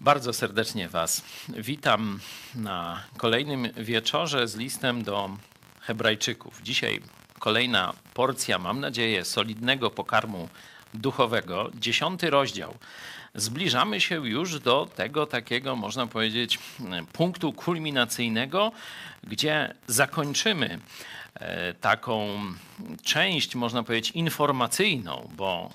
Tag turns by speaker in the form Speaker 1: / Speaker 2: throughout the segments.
Speaker 1: Bardzo serdecznie Was witam na kolejnym wieczorze z listem do Hebrajczyków. Dzisiaj kolejna porcja, mam nadzieję, solidnego pokarmu duchowego, dziesiąty rozdział. Zbliżamy się już do tego takiego, można powiedzieć, punktu kulminacyjnego, gdzie zakończymy e, taką część, można powiedzieć, informacyjną, bo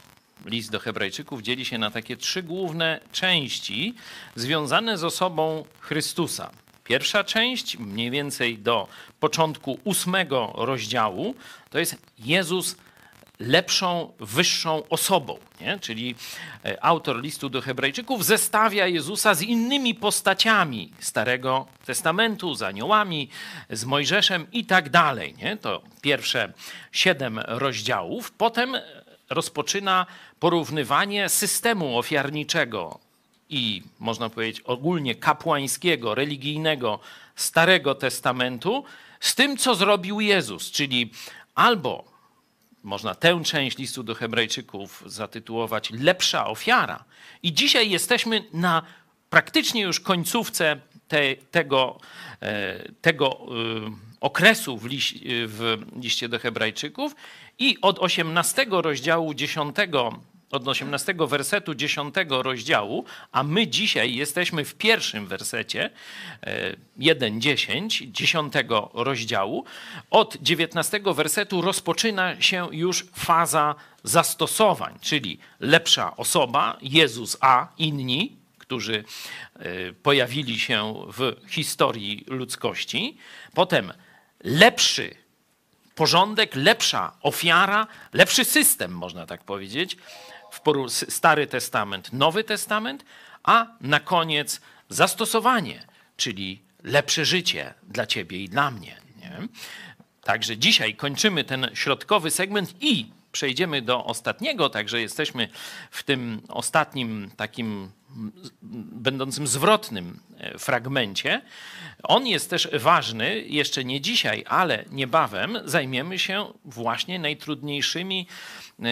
Speaker 1: list do Hebrajczyków dzieli się na takie trzy główne części związane z osobą Chrystusa. Pierwsza część, mniej więcej do początku ósmego rozdziału, to jest Jezus lepszą, wyższą osobą. Nie? Czyli e, autor listu do Hebrajczyków zestawia Jezusa z innymi postaciami Starego Testamentu, z aniołami, z Mojżeszem i tak dalej. Nie? To pierwsze siedem rozdziałów. Potem rozpoczyna porównywanie systemu ofiarniczego i można powiedzieć ogólnie kapłańskiego, religijnego Starego Testamentu z tym, co zrobił Jezus, czyli albo można tę część listu do Hebrajczyków zatytułować lepsza ofiara. I dzisiaj jesteśmy na praktycznie już końcówce te, tego, e, tego okresu w, liś, w liście do Hebrajczyków i od 18 rozdziału 10 od 18 wersetu 10 rozdziału, a my dzisiaj jesteśmy w pierwszym wersecie 1:10 10 rozdziału. Od 19 wersetu rozpoczyna się już faza zastosowań, czyli lepsza osoba, Jezus a inni, którzy e, pojawili się w historii ludzkości. Potem lepszy porządek, lepsza ofiara, lepszy system, można tak powiedzieć, w Stary Testament, Nowy Testament, a na koniec zastosowanie, czyli lepsze życie dla ciebie i dla mnie. Nie? Także dzisiaj kończymy ten środkowy segment i przejdziemy do ostatniego, także jesteśmy w tym ostatnim takim będącym zwrotnym e, fragmencie. On jest też ważny, jeszcze nie dzisiaj, ale niebawem zajmiemy się właśnie najtrudniejszymi e,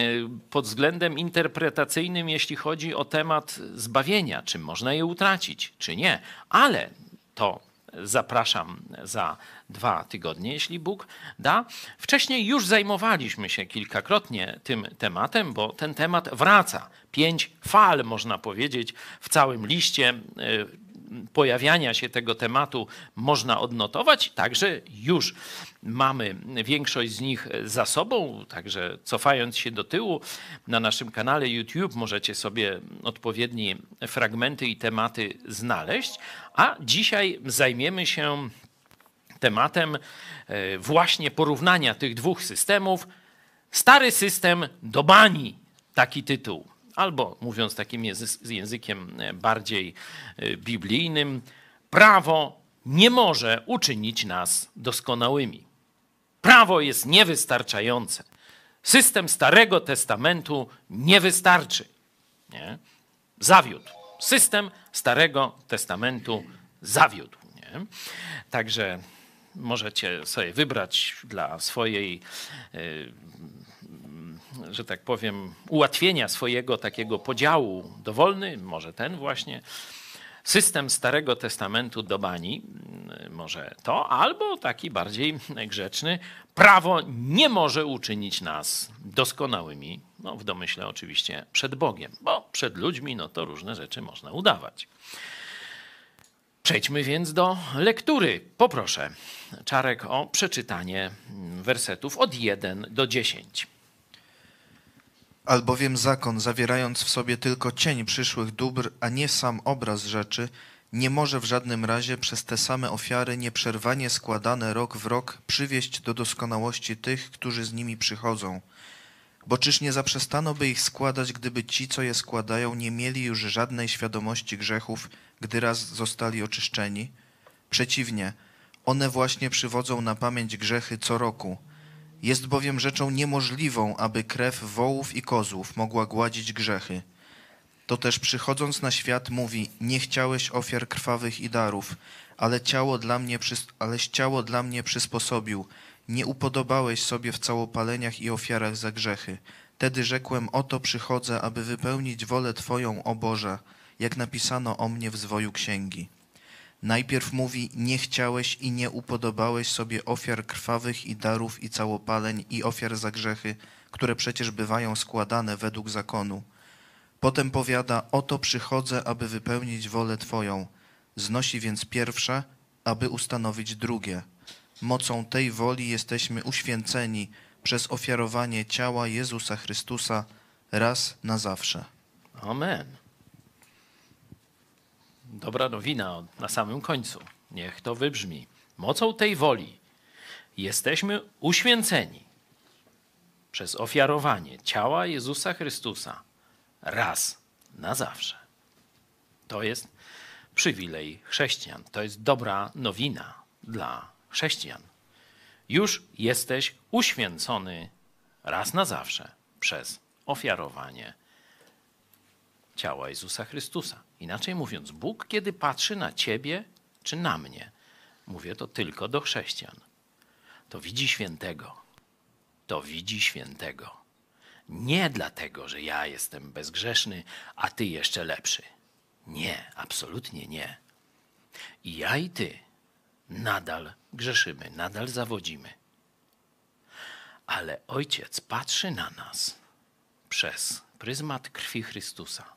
Speaker 1: pod względem interpretacyjnym, jeśli chodzi o temat zbawienia, czy można je utracić, czy nie. Ale to zapraszam za dwa tygodnie, jeśli Bóg da. Wcześniej już zajmowaliśmy się kilkakrotnie tym tematem, bo ten temat wraca. Pięć fal, można powiedzieć, w całym liście e, pojawiania się tego tematu można odnotować, także już mamy większość z nich za sobą, także cofając się do tyłu na naszym kanale YouTube możecie sobie odpowiednie fragmenty i tematy znaleźć, a dzisiaj zajmiemy się tematem e, właśnie porównania tych dwóch systemów. Stary system do bani, taki tytuł. Albo mówiąc takim językiem e, bardziej e, biblijnym, prawo nie może uczynić nas doskonałymi. Prawo jest niewystarczające. System Starego Testamentu nie wystarczy. Nie? Zawiódł. System Starego Testamentu zawiódł. Nie? Także możecie sobie wybrać dla swojej, e, że tak powiem, ułatwienia swojego takiego podziału dowolny, może ten właśnie, system Starego Testamentu do bani, może to, albo taki bardziej grzeczny, prawo nie może uczynić nas doskonałymi, no w domyśle oczywiście przed Bogiem, bo przed ludźmi no to różne rzeczy można udawać. Przejdźmy więc do lektury. Poproszę Czarek o przeczytanie wersetów od 1 do 10.
Speaker 2: Albowiem zakon, zawierając w sobie tylko cień przyszłych dóbr, a nie sam obraz rzeczy, nie może w żadnym razie przez te same ofiary nieprzerwanie składane rok w rok przywieść do doskonałości tych, którzy z nimi przychodzą. Bo czyż nie zaprzestano by ich składać, gdyby ci, co je składają, nie mieli już żadnej świadomości grzechów, gdy raz zostali oczyszczeni? Przeciwnie, one właśnie przywodzą na pamięć grzechy co roku. Jest bowiem rzeczą niemożliwą, aby krew wołów i kozłów mogła gładzić grzechy. To też przychodząc na świat mówi, nie chciałeś ofiar krwawych i darów, ale ciało dla mnie, aleś ciało dla mnie przysposobił. Nie upodobałeś sobie w całopaleniach i ofiarach za grzechy. Tedy rzekłem, oto przychodzę, aby wypełnić wolę Twoją, o Boże. jak napisano o mnie w zwoju księgi. Najpierw mówi, nie chciałeś i nie upodobałeś sobie ofiar krwawych i darów i całopaleń i ofiar za grzechy, które przecież bywają składane według zakonu. Potem powiada, oto przychodzę, aby wypełnić wolę Twoją. Znosi więc pierwsze, aby ustanowić drugie. Mocą tej woli jesteśmy uświęceni przez ofiarowanie ciała Jezusa Chrystusa raz na zawsze.
Speaker 1: Amen. Dobra nowina na samym końcu. Niech to wybrzmi. Mocą tej woli jesteśmy uświęceni przez ofiarowanie ciała Jezusa Chrystusa raz na zawsze. To jest przywilej chrześcijan. To jest dobra nowina dla chrześcijan. Już jesteś uświęcony raz na zawsze przez ofiarowanie ciała Jezusa Chrystusa. Inaczej mówiąc, Bóg, kiedy patrzy na ciebie czy na mnie, mówię to tylko do chrześcijan, to widzi świętego. To widzi świętego. Nie dlatego, że ja jestem bezgrzeszny, a ty jeszcze lepszy. Nie, absolutnie nie. I ja i ty nadal grzeszymy, nadal zawodzimy. Ale Ojciec patrzy na nas przez pryzmat krwi Chrystusa.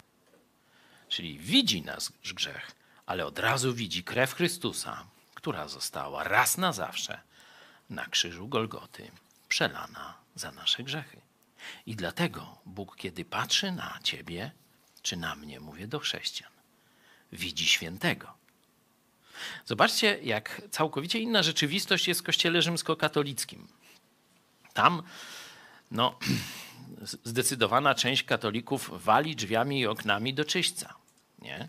Speaker 1: Czyli widzi nasz grzech, ale od razu widzi krew Chrystusa, która została raz na zawsze na krzyżu Golgoty przelana za nasze grzechy. I dlatego Bóg, kiedy patrzy na ciebie, czy na mnie, mówię do chrześcijan, widzi świętego. Zobaczcie, jak całkowicie inna rzeczywistość jest w kościele rzymskokatolickim. Tam no, zdecydowana część katolików wali drzwiami i oknami do czyśćca. Nie?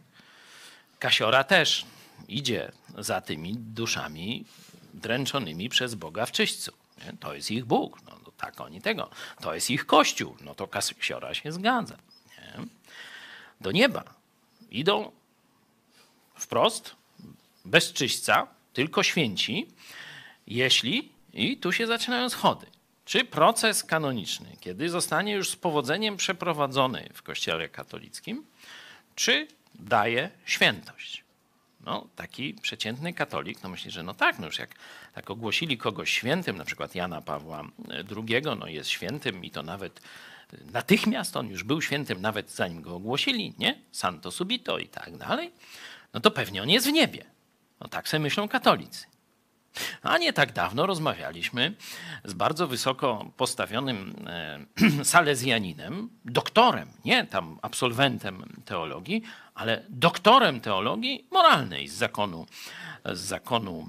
Speaker 1: Kasiora też idzie za tymi duszami dręczonymi przez Boga w czyśćcu. Nie? To jest ich Bóg. No, no, tak oni tego. To jest ich Kościół. No to kasiora się zgadza. Nie? Do nieba idą wprost, bez czyśćca, tylko święci, jeśli, i tu się zaczynają schody, czy proces kanoniczny, kiedy zostanie już z powodzeniem przeprowadzony w Kościele katolickim, czy daje świętość. No, taki przeciętny katolik no myśli, że no tak, no już jak tak ogłosili kogoś świętym, na przykład Jana Pawła II, no jest świętym i to nawet natychmiast on już był świętym, nawet zanim go ogłosili, nie? Santo subito i tak dalej, no to pewnie on jest w niebie. No tak sobie myślą katolicy. A nie tak dawno rozmawialiśmy z bardzo wysoko postawionym e, salezjaninem, doktorem, nie tam absolwentem teologii, ale doktorem teologii moralnej z zakonu, z zakonu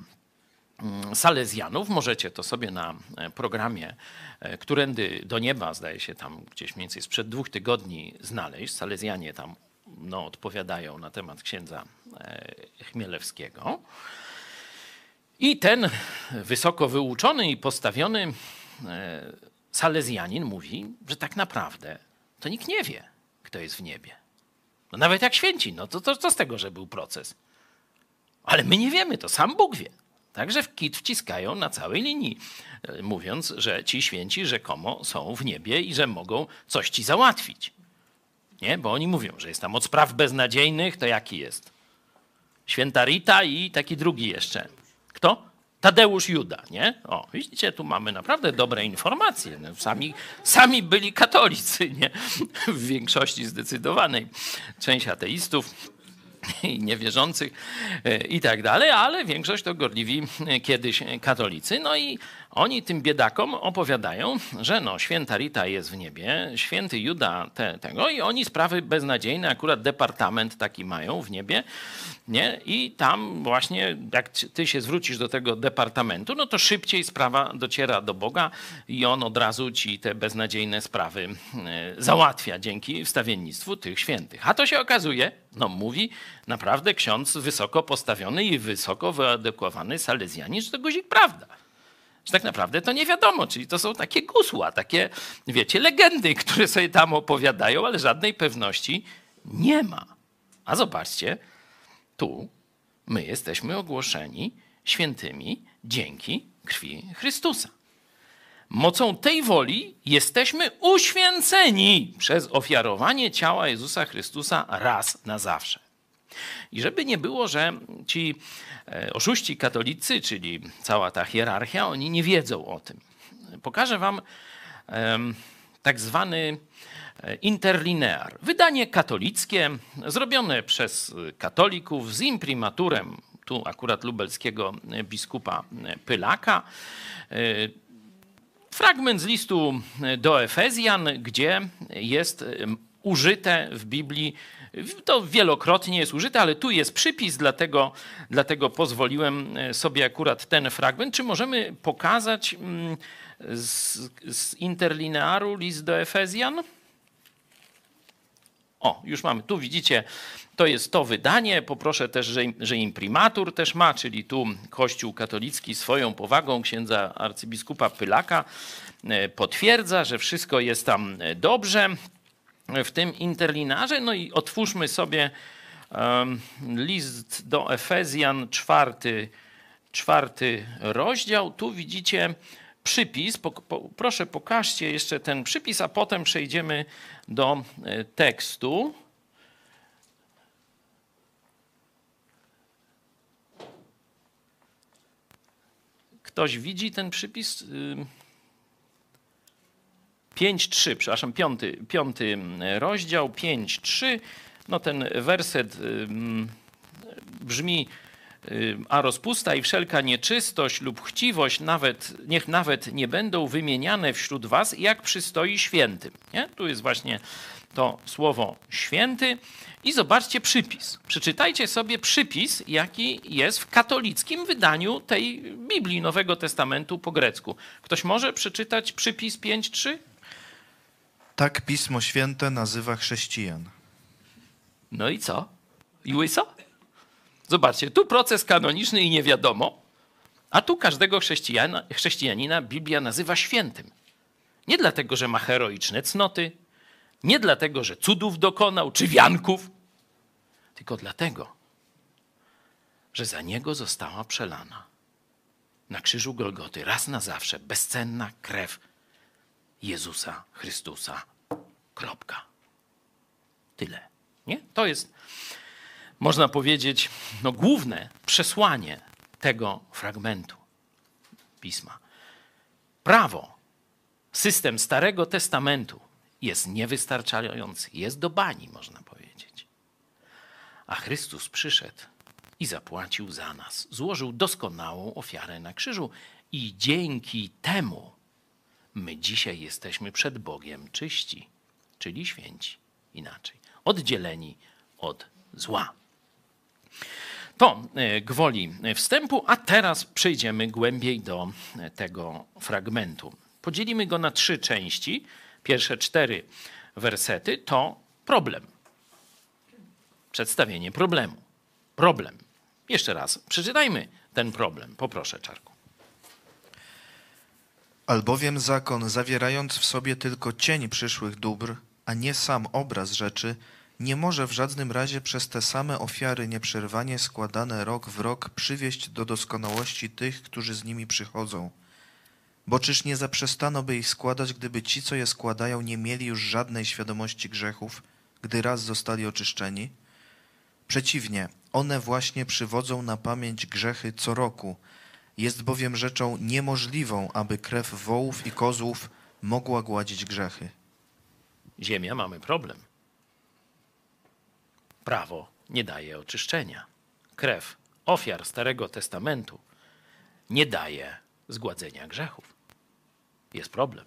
Speaker 1: mm, Salezjanów. Możecie to sobie na e, programie e, Którędy do nieba, zdaje się tam gdzieś mniej więcej sprzed dwóch tygodni znaleźć. Salezjanie tam no, odpowiadają na temat księdza Chmielewskiego. I ten wysoko wyuczony i postawiony e, Salezjanin mówi, że tak naprawdę to nikt nie wie, kto jest w niebie. No nawet jak święci, no to, to co z tego, że był proces? Ale my nie wiemy, to sam Bóg wie. Także w kit wciskają na całej linii, e, mówiąc, że ci święci rzekomo są w niebie i że mogą coś ci załatwić. Nie? Bo oni mówią, że jest tam od spraw beznadziejnych, to jaki jest? Święta Rita i taki drugi jeszcze. Kto? Tadeusz Juda, nie? O, widzicie, tu mamy naprawdę dobre informacje. No, sami, sami byli katolicy, nie? W większości zdecydowanej. Część ateistów i niewierzących e, i tak dalej, ale większość to gorliwi e, kiedyś katolicy. No i oni tym biedakom opowiadają, że no, święta Rita jest w niebie, święty Juda te, tego i oni sprawy beznadziejne, akurat departament taki mają w niebie, nie? I tam właśnie, jak ty się zwrócisz do tego departamentu, no to szybciej sprawa dociera do Boga i on od razu ci te beznadziejne sprawy e, załatwia dzięki wstawiennictwu tych świętych. A to się okazuje, no mówi naprawdę ksiądz wysoko postawiony i wysoko wyadekowany salezjanin, że to guzik prawda że tak naprawdę to nie wiadomo. Czyli to są takie gusła, takie, wiecie, legendy, które sobie tam opowiadają, ale żadnej pewności nie ma. A zobaczcie, tu my jesteśmy ogłoszeni świętymi dzięki krwi Chrystusa. Mocą tej woli jesteśmy uświęceni przez ofiarowanie ciała Jezusa Chrystusa raz na zawsze. I żeby nie było, że ci e, oszuści katolicy, czyli cała ta hierarchia, oni nie wiedzą o tym. Pokażę wam tak zwany e, interlinear. Wydanie katolickie, zrobione przez katolików z imprimaturem, tu akurat lubelskiego e, biskupa Pylaka. Fragment z listu do Efezjan, gdzie jest użyte w Biblii to wielokrotnie jest użyte, ale tu jest przypis, dlatego, dlatego pozwoliłem e, sobie akurat ten fragment. Czy możemy pokazać mm, z, z interlinearu list do Efezjan? O, już mamy. Tu widzicie, to jest to wydanie. Poproszę też, że, że imprimatur też ma, czyli tu Kościół katolicki swoją powagą księdza arcybiskupa Pylaka e, potwierdza, że wszystko jest tam e, dobrze w tym interlinarze. No i otwórzmy sobie list do Efezjan, czwarty, czwarty rozdział. Tu widzicie przypis. Po, po, proszę, pokażcie jeszcze ten przypis, a potem przejdziemy do e, tekstu. Ktoś widzi ten przypis? 5-3, przepraszam, piąty, piąty mm, rozdział, 5-3. No ten werset y, mm, brzmi, y, a rozpusta i wszelka nieczystość lub chciwość nawet, niech nawet nie będą wymieniane wśród was, jak przystoi świętym. Nie? Tu jest właśnie to słowo święty. I zobaczcie przypis. Przeczytajcie sobie przypis, jaki jest w katolickim wydaniu tej Biblii Nowego Testamentu po grecku. Ktoś może przeczytać przypis 5.3?
Speaker 2: Tak Pismo Święte nazywa chrześcijan.
Speaker 1: No i co? I łyso? Zobaczcie, tu proces kanoniczny i nie wiadomo, a tu każdego chrześcijana, chrześcijanina Biblia nazywa świętym. Nie dlatego, że ma heroiczne cnoty, nie dlatego, że cudów dokonał czy wianków, tylko dlatego, że za niego została przelana na krzyżu Golgoty raz na zawsze bezcenna krew Jezusa Chrystusa. Kropka. Tyle. Nie? To jest, można powiedzieć, no, główne przesłanie tego fragmentu pisma. Prawo, system Starego Testamentu jest niewystarczający, jest do bani, można powiedzieć. A Chrystus przyszedł i zapłacił za nas. Złożył doskonałą ofiarę na krzyżu i dzięki temu my dzisiaj jesteśmy przed Bogiem czyści, czyli święci inaczej, oddzieleni od zła. To e, gwoli wstępu, a teraz przejdziemy głębiej do e, tego fragmentu. Podzielimy go na trzy części. Pierwsze cztery wersety to problem. Przedstawienie problemu. Problem. Jeszcze raz przeczytajmy ten problem. Poproszę, Czarku.
Speaker 2: Albowiem zakon, zawierając w sobie tylko cień przyszłych dóbr, a nie sam obraz rzeczy, nie może w żadnym razie przez te same ofiary nieprzerwanie składane rok w rok przywieść do doskonałości tych, którzy z nimi przychodzą. Bo czyż nie zaprzestano by ich składać, gdyby ci, co je składają, nie mieli już żadnej świadomości grzechów, gdy raz zostali oczyszczeni? Przeciwnie, one właśnie przywodzą na pamięć grzechy co roku – jest bowiem rzeczą niemożliwą, aby krew wołów i kozłów mogła gładzić grzechy.
Speaker 1: Ziemia mamy problem. Prawo nie daje oczyszczenia. Krew ofiar Starego Testamentu nie daje zgładzenia grzechów. Jest problem.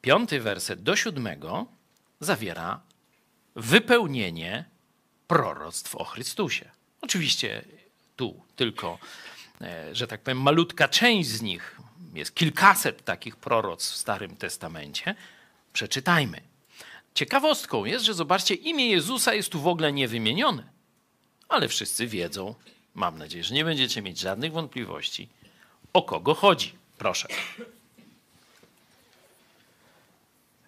Speaker 1: Piąty werset do siódmego zawiera wypełnienie proroctw o Chrystusie. Oczywiście tu tylko, e, że tak powiem, malutka część z nich, jest kilkaset takich proroc w Starym Testamencie, przeczytajmy. Ciekawostką jest, że zobaczcie, imię Jezusa jest tu w ogóle niewymienione, ale wszyscy wiedzą, mam nadzieję, że nie będziecie mieć żadnych wątpliwości, o kogo chodzi. Proszę.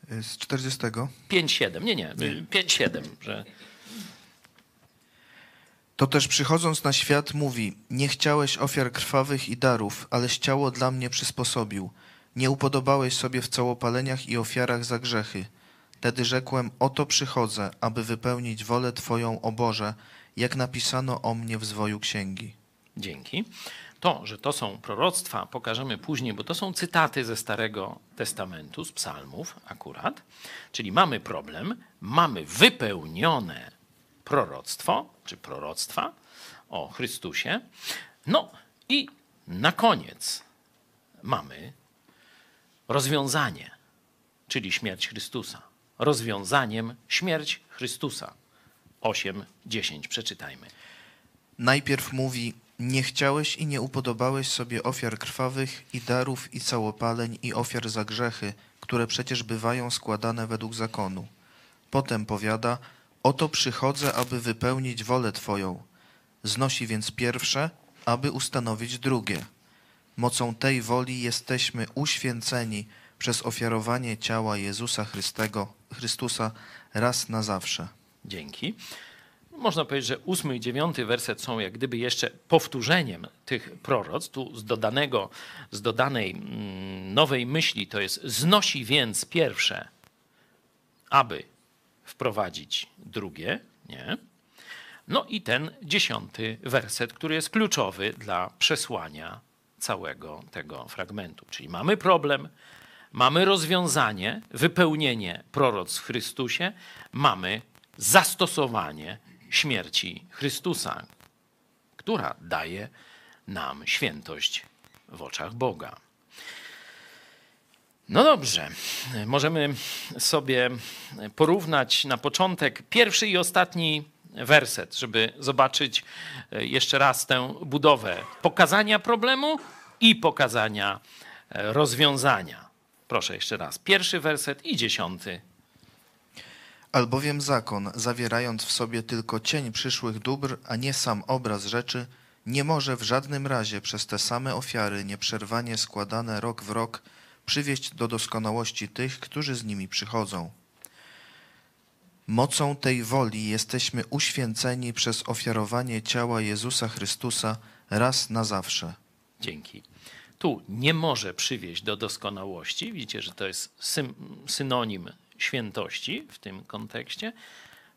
Speaker 2: Z 40. 5-7,
Speaker 1: nie, nie, 5-7, że
Speaker 2: to też przychodząc na świat mówi, nie chciałeś ofiar krwawych i darów, aleś ciało dla mnie przysposobił. Nie upodobałeś sobie w całopaleniach i ofiarach za grzechy. Wtedy rzekłem, oto przychodzę, aby wypełnić wolę Twoją, o Boże, jak napisano o mnie w zwoju księgi.
Speaker 1: Dzięki. To, że to są proroctwa, pokażemy później, bo to są cytaty ze Starego Testamentu, z psalmów akurat. Czyli mamy problem, mamy wypełnione proroctwo, czy proroctwa o Chrystusie. No i na koniec mamy rozwiązanie, czyli śmierć Chrystusa. Rozwiązaniem śmierć Chrystusa. 8, 10 przeczytajmy.
Speaker 2: Najpierw mówi, nie chciałeś i nie upodobałeś sobie ofiar krwawych i darów i całopaleń i ofiar za grzechy, które przecież bywają składane według zakonu. Potem powiada, oto przychodzę, aby wypełnić wolę Twoją. Znosi więc pierwsze, aby ustanowić drugie. Mocą tej woli jesteśmy uświęceni przez ofiarowanie ciała Jezusa Chrystego, Chrystusa raz na zawsze.
Speaker 1: Dzięki. Można powiedzieć, że ósmy i dziewiąty werset są jak gdyby jeszcze powtórzeniem tych proroc. Tu z, dodanego, z dodanej mm, nowej myśli to jest znosi więc pierwsze, aby wprowadzić drugie. Nie? No i ten dziesiąty werset, który jest kluczowy dla przesłania całego tego fragmentu. Czyli mamy problem, mamy rozwiązanie, wypełnienie proroc w Chrystusie, mamy zastosowanie śmierci Chrystusa, która daje nam świętość w oczach Boga. No dobrze, możemy sobie porównać na początek pierwszy i ostatni werset, żeby zobaczyć jeszcze raz tę budowę pokazania problemu i pokazania rozwiązania. Proszę jeszcze raz, pierwszy werset i dziesiąty
Speaker 2: Albowiem zakon, zawierając w sobie tylko cień przyszłych dóbr, a nie sam obraz rzeczy, nie może w żadnym razie przez te same ofiary nieprzerwanie składane rok w rok przywieść do doskonałości tych, którzy z nimi przychodzą. Mocą tej woli jesteśmy uświęceni przez ofiarowanie ciała Jezusa Chrystusa raz na zawsze.
Speaker 1: Dzięki. Tu nie może przywieść do doskonałości. Widzicie, że to jest synonim świętości w tym kontekście.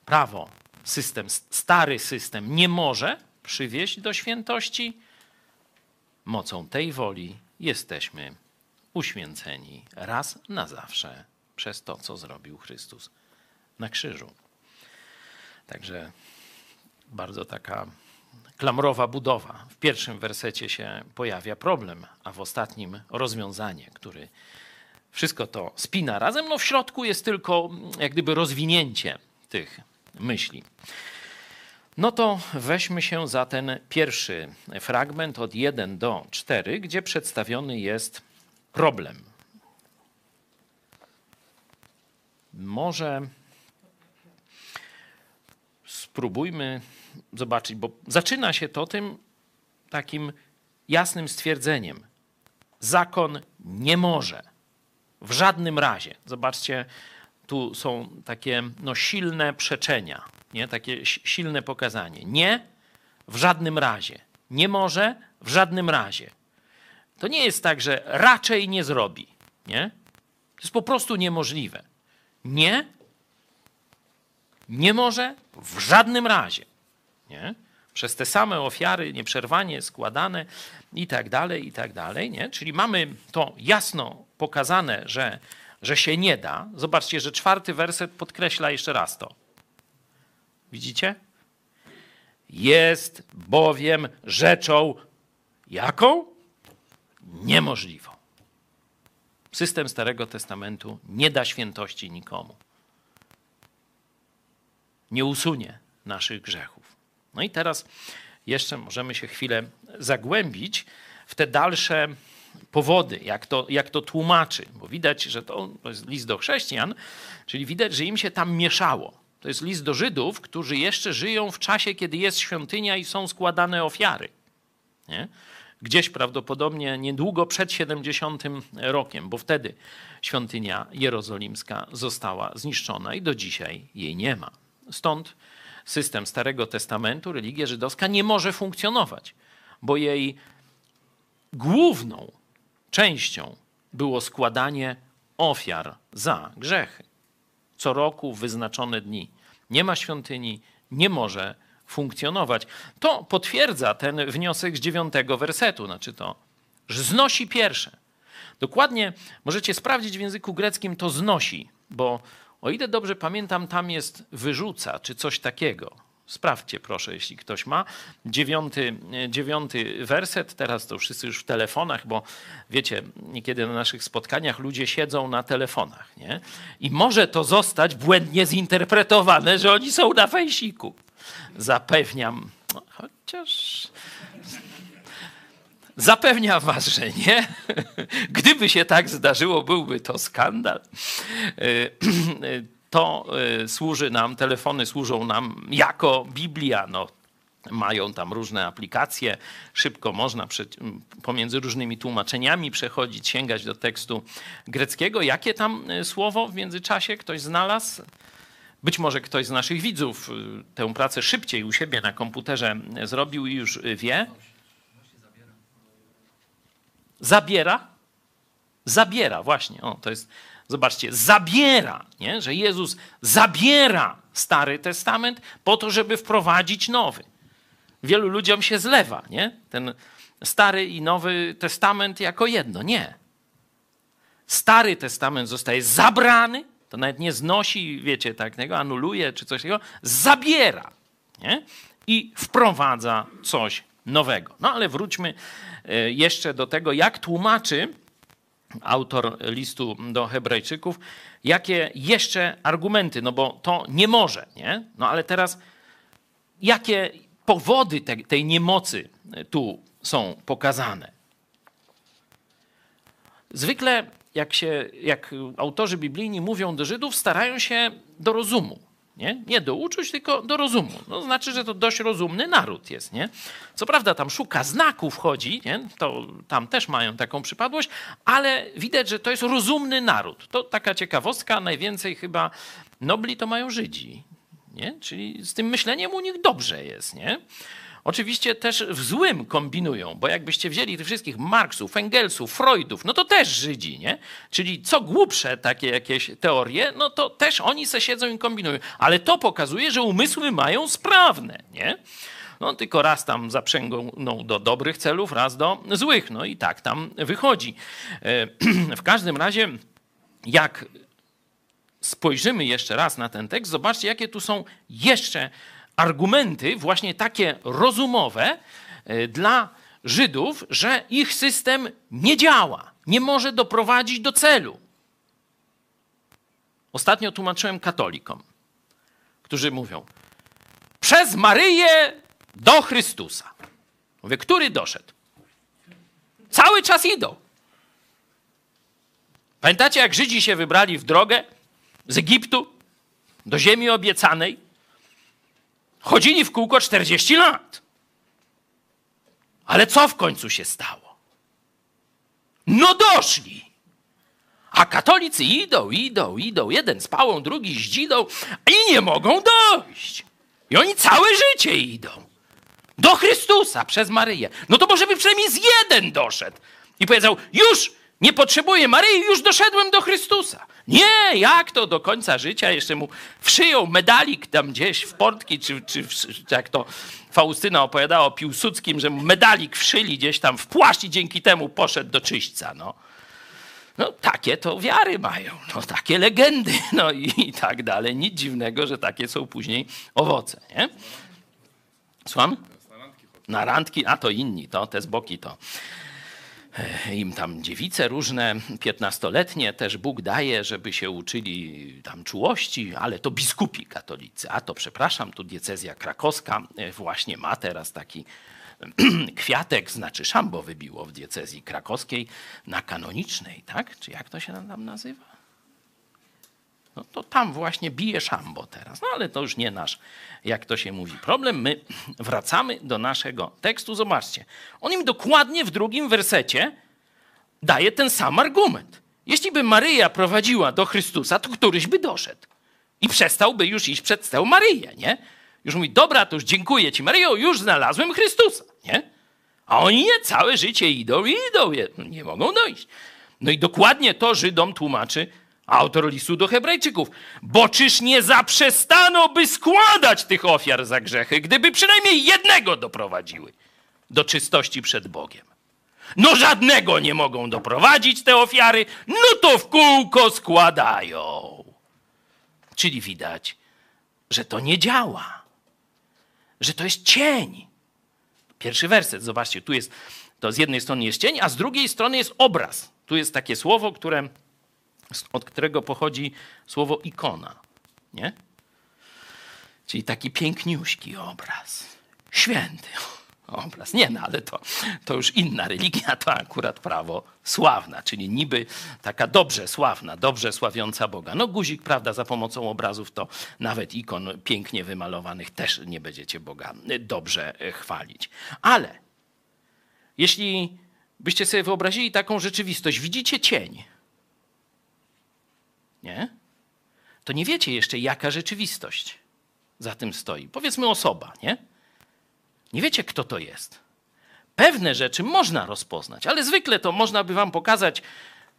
Speaker 1: Prawo, system, stary system nie może przywieść do świętości. Mocą tej woli jesteśmy uświęceni raz na zawsze przez to, co zrobił Chrystus na krzyżu. Także bardzo taka klamrowa budowa. W pierwszym wersecie się pojawia problem, a w ostatnim rozwiązanie, który wszystko to spina razem. No w środku jest tylko mm, jak gdyby rozwinięcie tych myśli. No to weźmy się za ten pierwszy fragment od 1 do 4, gdzie przedstawiony jest problem. Może spróbujmy zobaczyć, bo zaczyna się to tym takim jasnym stwierdzeniem. Zakon nie może w żadnym razie. Zobaczcie, tu są takie no, silne przeczenia, nie? takie silne pokazanie. Nie, w żadnym razie. Nie może, w żadnym razie. To nie jest tak, że raczej nie zrobi. Nie? To jest po prostu niemożliwe. Nie, nie może, w żadnym razie. Nie? Przez te same ofiary nieprzerwanie składane i tak dalej, i tak dalej. Nie? Czyli mamy to jasno pokazane, że, że się nie da. Zobaczcie, że czwarty werset podkreśla jeszcze raz to. Widzicie? Jest bowiem rzeczą jaką? Niemożliwą. System Starego Testamentu nie da świętości nikomu. Nie usunie naszych grzechów. No i teraz jeszcze możemy się chwilę zagłębić w te dalsze powody, jak to, jak to tłumaczy, bo widać, że to, to jest list do chrześcijan, czyli widać, że im się tam mieszało. To jest list do Żydów, którzy jeszcze żyją w czasie, kiedy jest świątynia i są składane ofiary. Nie? Gdzieś prawdopodobnie niedługo przed 70 rokiem, bo wtedy świątynia jerozolimska została zniszczona i do dzisiaj jej nie ma. Stąd system Starego Testamentu, religia żydowska nie może funkcjonować, bo jej główną częścią było składanie ofiar za grzechy. Co roku wyznaczone dni. Nie ma świątyni, nie może funkcjonować. To potwierdza ten wniosek z dziewiątego wersetu, znaczy to, że znosi pierwsze. Dokładnie możecie sprawdzić w języku greckim to znosi, bo o ile dobrze pamiętam, tam jest wyrzuca czy coś takiego. Sprawdźcie proszę, jeśli ktoś ma. Dziewiąty, dziewiąty werset, teraz to wszyscy już w telefonach, bo wiecie, niekiedy na naszych spotkaniach ludzie siedzą na telefonach, nie? I może to zostać błędnie zinterpretowane, że oni są na fejsiku. Zapewniam, chociaż Zapewniam was, że nie. Gdyby się tak zdarzyło, byłby to skandal. To e, służy nam, telefony służą nam jako Biblia. No, mają tam różne aplikacje, szybko można pomiędzy różnymi tłumaczeniami przechodzić, sięgać do tekstu greckiego. Jakie tam e, słowo w międzyczasie ktoś znalazł? Być może ktoś z naszych widzów e, tę pracę szybciej u siebie na komputerze zrobił i już wie. Zabiera? Zabiera, właśnie. O, to jest, zobaczcie, zabiera, nie? że Jezus zabiera Stary Testament po to, żeby wprowadzić nowy. Wielu ludziom się zlewa, nie? Ten Stary i Nowy Testament jako jedno. Nie. Stary Testament zostaje zabrany, to nawet nie znosi, wiecie, tak, anuluje czy coś takiego, zabiera nie? i wprowadza coś nowego. No ale wróćmy E, jeszcze do tego, jak tłumaczy autor listu do Hebrajczyków, jakie jeszcze argumenty, no bo to nie może, nie? No ale teraz, jakie powody te, tej niemocy tu są pokazane? Zwykle, jak, się, jak autorzy biblijni mówią do Żydów, starają się do rozumu. Nie? nie do uczuć, tylko do rozumu. No, znaczy, że to dość rozumny naród jest. Nie? Co prawda tam szuka znaków, chodzi, nie? to tam też mają taką przypadłość, ale widać, że to jest rozumny naród. To taka ciekawostka, najwięcej chyba nobli to mają Żydzi. Nie? Czyli z tym myśleniem u nich dobrze jest. Nie? Oczywiście też w złym kombinują, bo jakbyście wzięli tych wszystkich Marksów, Engelsów, Freudów, no to też Żydzi, nie? Czyli co głupsze takie jakieś teorie, no to też oni se siedzą i kombinują. Ale to pokazuje, że umysły mają sprawne, nie? No tylko raz tam zaprzęgną do dobrych celów, raz do złych. No i tak tam wychodzi. E, w każdym razie, jak spojrzymy jeszcze raz na ten tekst, zobaczcie, jakie tu są jeszcze argumenty, właśnie takie rozumowe, e, dla Żydów, że ich system nie działa, nie może doprowadzić do celu. Ostatnio tłumaczyłem katolikom, którzy mówią: przez Maryję do Chrystusa. Mówię, który doszedł? Cały czas idą. Pamiętacie, jak Żydzi się wybrali w drogę z Egiptu do ziemi obiecanej? Chodzili w kółko 40 lat. Ale co w końcu się stało? No doszli. A katolicy idą, idą, idą. Jeden z pałą, drugi z dzidą i nie mogą dojść. I oni całe życie idą. Do Chrystusa przez Maryję. No to może by przynajmniej z jeden doszedł. I powiedział, już nie potrzebuję Maryi, już doszedłem do Chrystusa. Nie, jak to do końca życia? Jeszcze mu wszyją medalik tam gdzieś w portki, czy, czy, czy jak to Faustyna opowiadała o Piłsudskim, że mu medalik wszyli gdzieś tam w płaszcz i dzięki temu poszedł do czyśćca. No. No takie to wiary mają, no takie legendy, no i, i tak dalej. Nic dziwnego, że takie są później owoce, nie? Słucham? Na randki, a to inni, to te z boki to im tam dziewice różne, piętnastoletnie też Bóg daje, żeby się uczyli tam czułości, ale to biskupi katolicy. A to przepraszam, tu diecezja krakowska e, właśnie ma teraz taki kwiatek, znaczy szambo wybiło w diecezji krakowskiej na kanonicznej, tak? Czy jak to się tam nazywa? No to tam właśnie bije szambo teraz. No ale to już nie nasz, jak to się mówi, problem. My wracamy do naszego tekstu. Zobaczcie, on im dokładnie w drugim wersecie daje ten sam argument. Jeśli by Maryja prowadziła do Chrystusa, to któryś by doszedł i przestałby już iść przed tę Maryję, nie? Już mówi, dobra, to już dziękuję ci Maryjo, już znalazłem Chrystusa, nie? A oni nie, całe życie idą i idą, nie mogą dojść. No i dokładnie to Żydom tłumaczy autor listu do Hebrajczyków. Bo czyż nie zaprzestano, by składać tych ofiar za grzechy, gdyby przynajmniej jednego doprowadziły do czystości przed Bogiem? No żadnego nie mogą doprowadzić te ofiary, no to w kółko składają. Czyli widać, że to nie działa, że to jest cień. Pierwszy werset, zobaczcie, tu jest, to z jednej strony jest cień, a z drugiej strony jest obraz. Tu jest takie słowo, które, od którego pochodzi słowo ikona, nie? Czyli taki piękniuśki obraz, święty obraz. Nie, no ale to, to już inna religia, to akurat prawo sławna, czyli niby taka dobrze sławna, dobrze sławiąca Boga. No guzik, prawda, za pomocą obrazów to nawet ikon pięknie wymalowanych też nie będziecie Boga dobrze chwalić. Ale jeśli byście sobie wyobrazili taką rzeczywistość, widzicie cień, nie? To nie wiecie jeszcze, jaka rzeczywistość za tym stoi. Powiedzmy osoba, nie? Nie wiecie, kto to jest. Pewne rzeczy można rozpoznać, ale zwykle to można by wam pokazać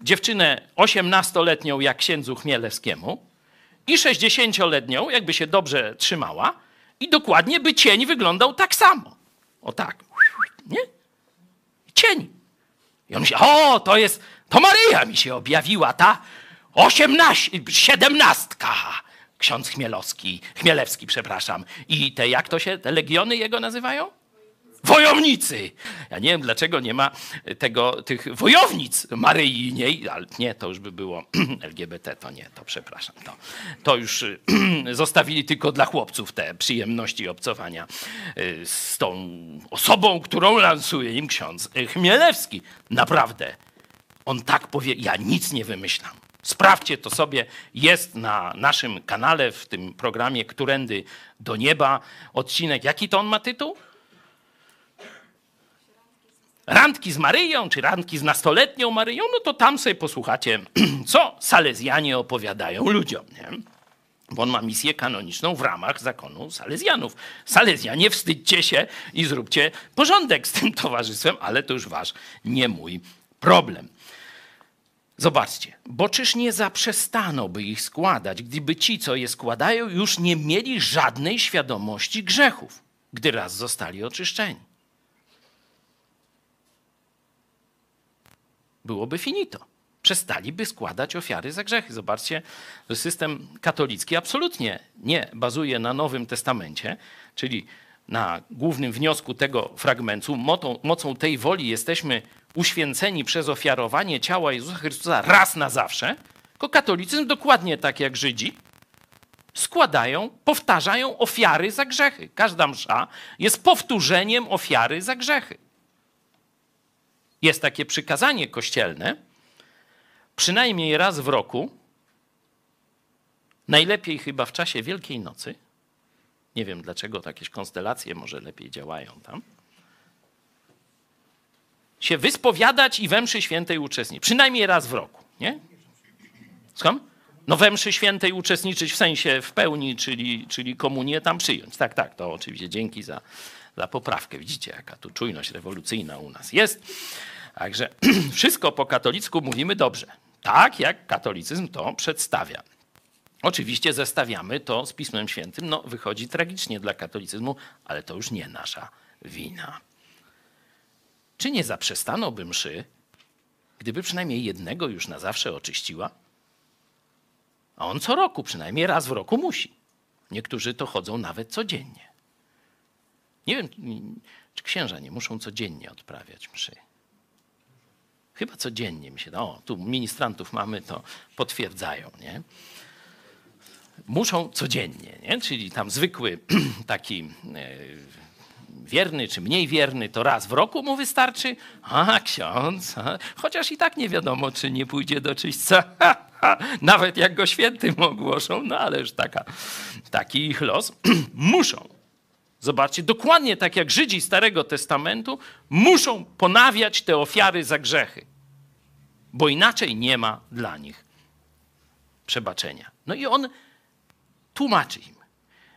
Speaker 1: dziewczynę 18-letnią jak księdzu Chmielewskiemu i 60-letnią, jakby się dobrze trzymała i dokładnie by cień wyglądał tak samo. O tak. Nie? Cień. I on myśli, o, to jest, to Maryja mi się objawiła, ta 18, 17. Ksiądz Chmielowski, Chmielewski, przepraszam. I te, jak to się, te legiony jego nazywają? Wojownicy! Ja nie wiem, dlaczego nie ma tego, tych wojownic Maryjniej, ale nie, to już by było LGBT, to nie, to przepraszam. To, to już zostawili tylko dla chłopców te przyjemności obcowania y, z tą osobą, którą lansuje im ksiądz Chmielewski. Naprawdę, on tak powie, ja nic nie wymyślam. Sprawdźcie to sobie, jest na naszym kanale w tym programie Którędy do nieba odcinek. Jaki to on ma tytuł? Randki z Maryją, czy randki z nastoletnią Maryją, no to tam sobie posłuchacie, co Salezjanie opowiadają ludziom. Nie? Bo on ma misję kanoniczną w ramach zakonu Salezjanów. Salezjanie, wstydźcie się i zróbcie porządek z tym towarzystwem, ale to już wasz, nie mój problem. Zobaczcie, bo czyż nie zaprzestano, by ich składać, gdyby ci, co je składają, już nie mieli żadnej świadomości grzechów, gdy raz zostali oczyszczeni. Byłoby finito. Przestaliby składać ofiary za grzechy. Zobaczcie, że system katolicki absolutnie nie bazuje na Nowym Testamencie, czyli na głównym wniosku tego fragmentu. Mocą, mocą tej woli jesteśmy uświęceni przez ofiarowanie ciała Jezusa Chrystusa raz na zawsze, tylko katolicyzm dokładnie tak jak Żydzi składają, powtarzają ofiary za grzechy. Każda msza jest powtórzeniem ofiary za grzechy. Jest takie przykazanie kościelne, przynajmniej raz w roku, najlepiej chyba w czasie Wielkiej Nocy. Nie wiem dlaczego jakieś konstelacje może lepiej działają tam się wyspowiadać i we mszy świętej uczestniczyć. Przynajmniej raz w roku, nie? Skąd? No we mszy świętej uczestniczyć w sensie w pełni, czyli, czyli komunię tam przyjąć. Tak, tak, to oczywiście dzięki za, za poprawkę. Widzicie, jaka tu czujność rewolucyjna u nas jest. Także wszystko po katolicku mówimy dobrze. Tak, jak katolicyzm to przedstawia. Oczywiście zestawiamy to z Pismem Świętym. No, wychodzi tragicznie dla katolicyzmu, ale to już nie nasza wina. Czy nie zaprzestano by mszy, gdyby przynajmniej jednego już na zawsze oczyściła? A on co roku, przynajmniej raz w roku musi. Niektórzy to chodzą nawet codziennie. Nie wiem, czy księża nie muszą codziennie odprawiać mszy. Chyba codziennie mi się da. O, tu ministrantów mamy, to potwierdzają, nie? Muszą codziennie, nie? Czyli tam zwykły taki e, wierny czy mniej wierny, to raz w roku mu wystarczy? A, ksiądz, a, chociaż i tak nie wiadomo, czy nie pójdzie do czyśćca. Nawet jak go świętym ogłoszą, no ale już taka, taki ich los. muszą. Zobaczcie, dokładnie tak jak Żydzi Starego Testamentu muszą ponawiać te ofiary za grzechy, bo inaczej nie ma dla nich przebaczenia. No i on tłumaczy im.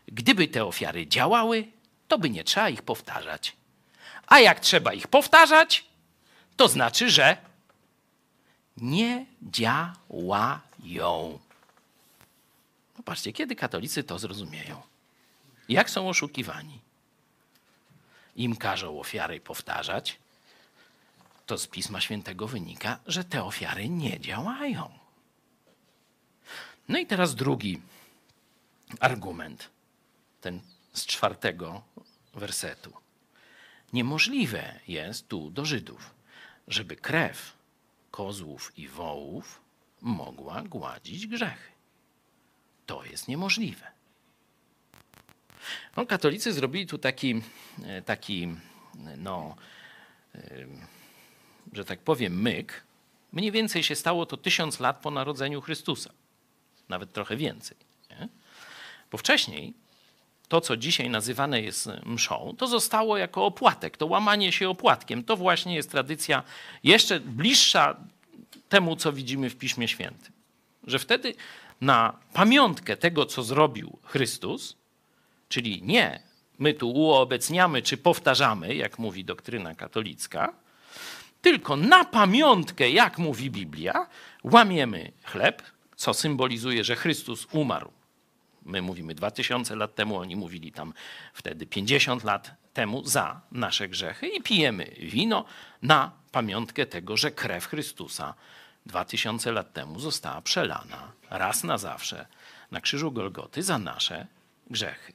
Speaker 1: gdyby te ofiary działały, to by nie trzeba ich powtarzać. A jak trzeba ich powtarzać, to znaczy, że nie działają. Popatrzcie, kiedy katolicy to zrozumieją? Jak są oszukiwani? Im każą ofiary powtarzać, to z Pisma Świętego wynika, że te ofiary nie działają. No i teraz drugi argument, ten z czwartego wersetu. Niemożliwe jest tu do Żydów, żeby krew kozłów i wołów mogła gładzić grzechy. To jest niemożliwe. No, katolicy zrobili tu taki, e, taki no, e, że tak powiem, myk. Mniej więcej się stało to tysiąc lat po narodzeniu Chrystusa. Nawet trochę więcej. Bo wcześniej to, co dzisiaj nazywane jest mszą, to zostało jako opłatek. To łamanie się opłatkiem to właśnie jest tradycja jeszcze bliższa temu, co widzimy w Piśmie Świętym. Że wtedy na pamiątkę tego, co zrobił Chrystus, czyli nie my tu uobecniamy czy powtarzamy, jak mówi doktryna katolicka, tylko na pamiątkę, jak mówi Biblia, łamiemy chleb, co symbolizuje, że Chrystus umarł. My mówimy 2000 lat temu, oni mówili tam wtedy 50 lat temu za nasze grzechy i pijemy wino na pamiątkę tego, że krew Chrystusa 2000 lat temu została przelana raz na zawsze na krzyżu Golgoty za nasze grzechy.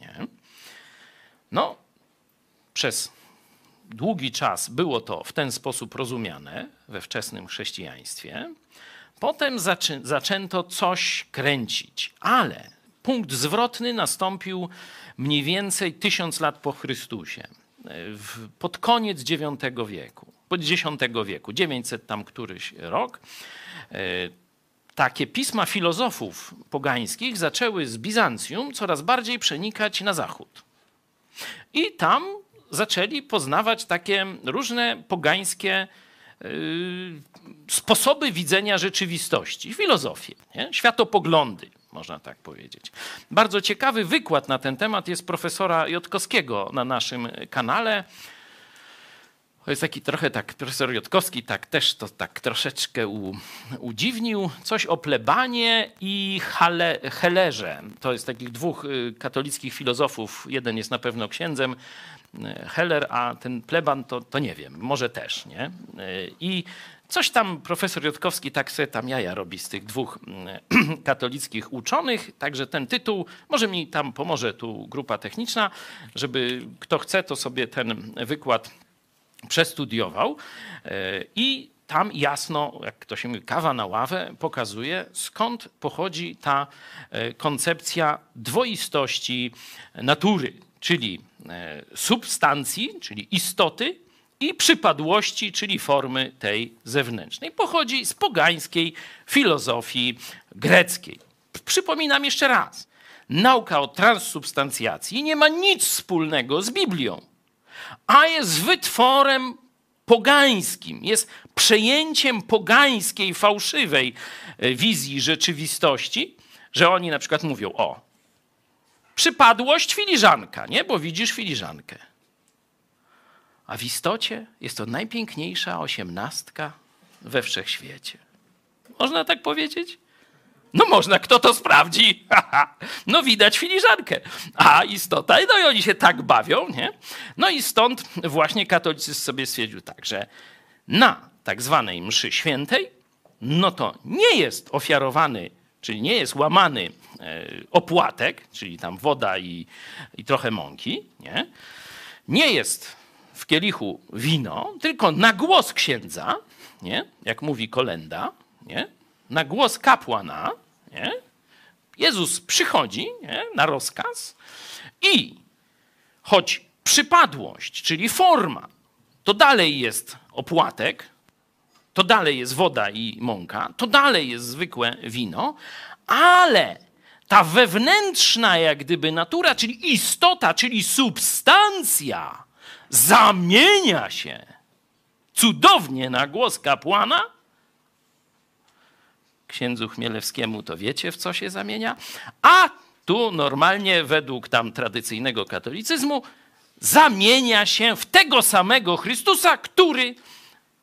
Speaker 1: Nie? No, przez długi czas było to w ten sposób rozumiane we wczesnym chrześcijaństwie. Potem zaczę zaczęto coś kręcić, ale punkt zwrotny nastąpił mniej więcej tysiąc lat po Chrystusie, pod koniec IX wieku, pod X wieku, 900 tam któryś rok. E, takie pisma filozofów pogańskich zaczęły z Bizancjum coraz bardziej przenikać na zachód. I tam zaczęli poznawać takie różne pogańskie y, sposoby widzenia rzeczywistości, filozofię, nie? światopoglądy, można tak powiedzieć. Bardzo ciekawy wykład na ten temat jest profesora Jotkowskiego na naszym kanale. To jest taki trochę tak, profesor Jotkowski tak też to tak troszeczkę u, udziwnił. Coś o plebanie i hale, helerze. To jest takich dwóch y, katolickich filozofów. Jeden jest na pewno księdzem, y, Heller, a ten pleban to, to nie wiem, może też, nie? Y, I coś tam profesor Jotkowski tak sobie tam jaja robi z tych dwóch katolickich uczonych, także ten tytuł, może mi tam pomoże tu grupa techniczna, żeby kto chce, to sobie ten wykład przestudiował. E, i tam jasno, jak to się mówi, kawa na ławę, pokazuje skąd pochodzi ta e, koncepcja dwoistości natury, czyli e, substancji, czyli istoty i przypadłości, czyli formy tej zewnętrznej. Pochodzi z pogańskiej filozofii greckiej. Przypominam jeszcze raz, nauka o transsubstancjacji nie ma nic wspólnego z Biblią a jest wytworem pogańskim, jest przejęciem pogańskiej, fałszywej e, wizji rzeczywistości, że oni na przykład mówią: O, przypadłość filiżanka, nie? Bo widzisz filiżankę. A w istocie jest to najpiękniejsza osiemnastka we wszechświecie. Można tak powiedzieć? No można, kto to sprawdzi? no widać filiżankę. A istota, no i oni się tak bawią, nie? No i stąd właśnie katolicyzm sobie stwierdził tak, że na tak zwanej mszy świętej, no to nie jest ofiarowany, czyli nie jest łamany e, opłatek, czyli tam woda i, i trochę mąki, nie? Nie jest w kielichu wino, tylko na głos księdza, nie? Jak mówi kolenda, nie? na głos kapłana, nie? Jezus przychodzi nie? na rozkaz i choć przypadłość, czyli forma, to dalej jest opłatek, to dalej jest woda i mąka, to dalej jest zwykłe wino, ale ta wewnętrzna jak gdyby natura, czyli istota, czyli substancja zamienia się cudownie na głos kapłana księdzu Chmielewskiemu, to wiecie, w co się zamienia. A tu normalnie według tam tradycyjnego katolicyzmu zamienia się w tego samego Chrystusa, który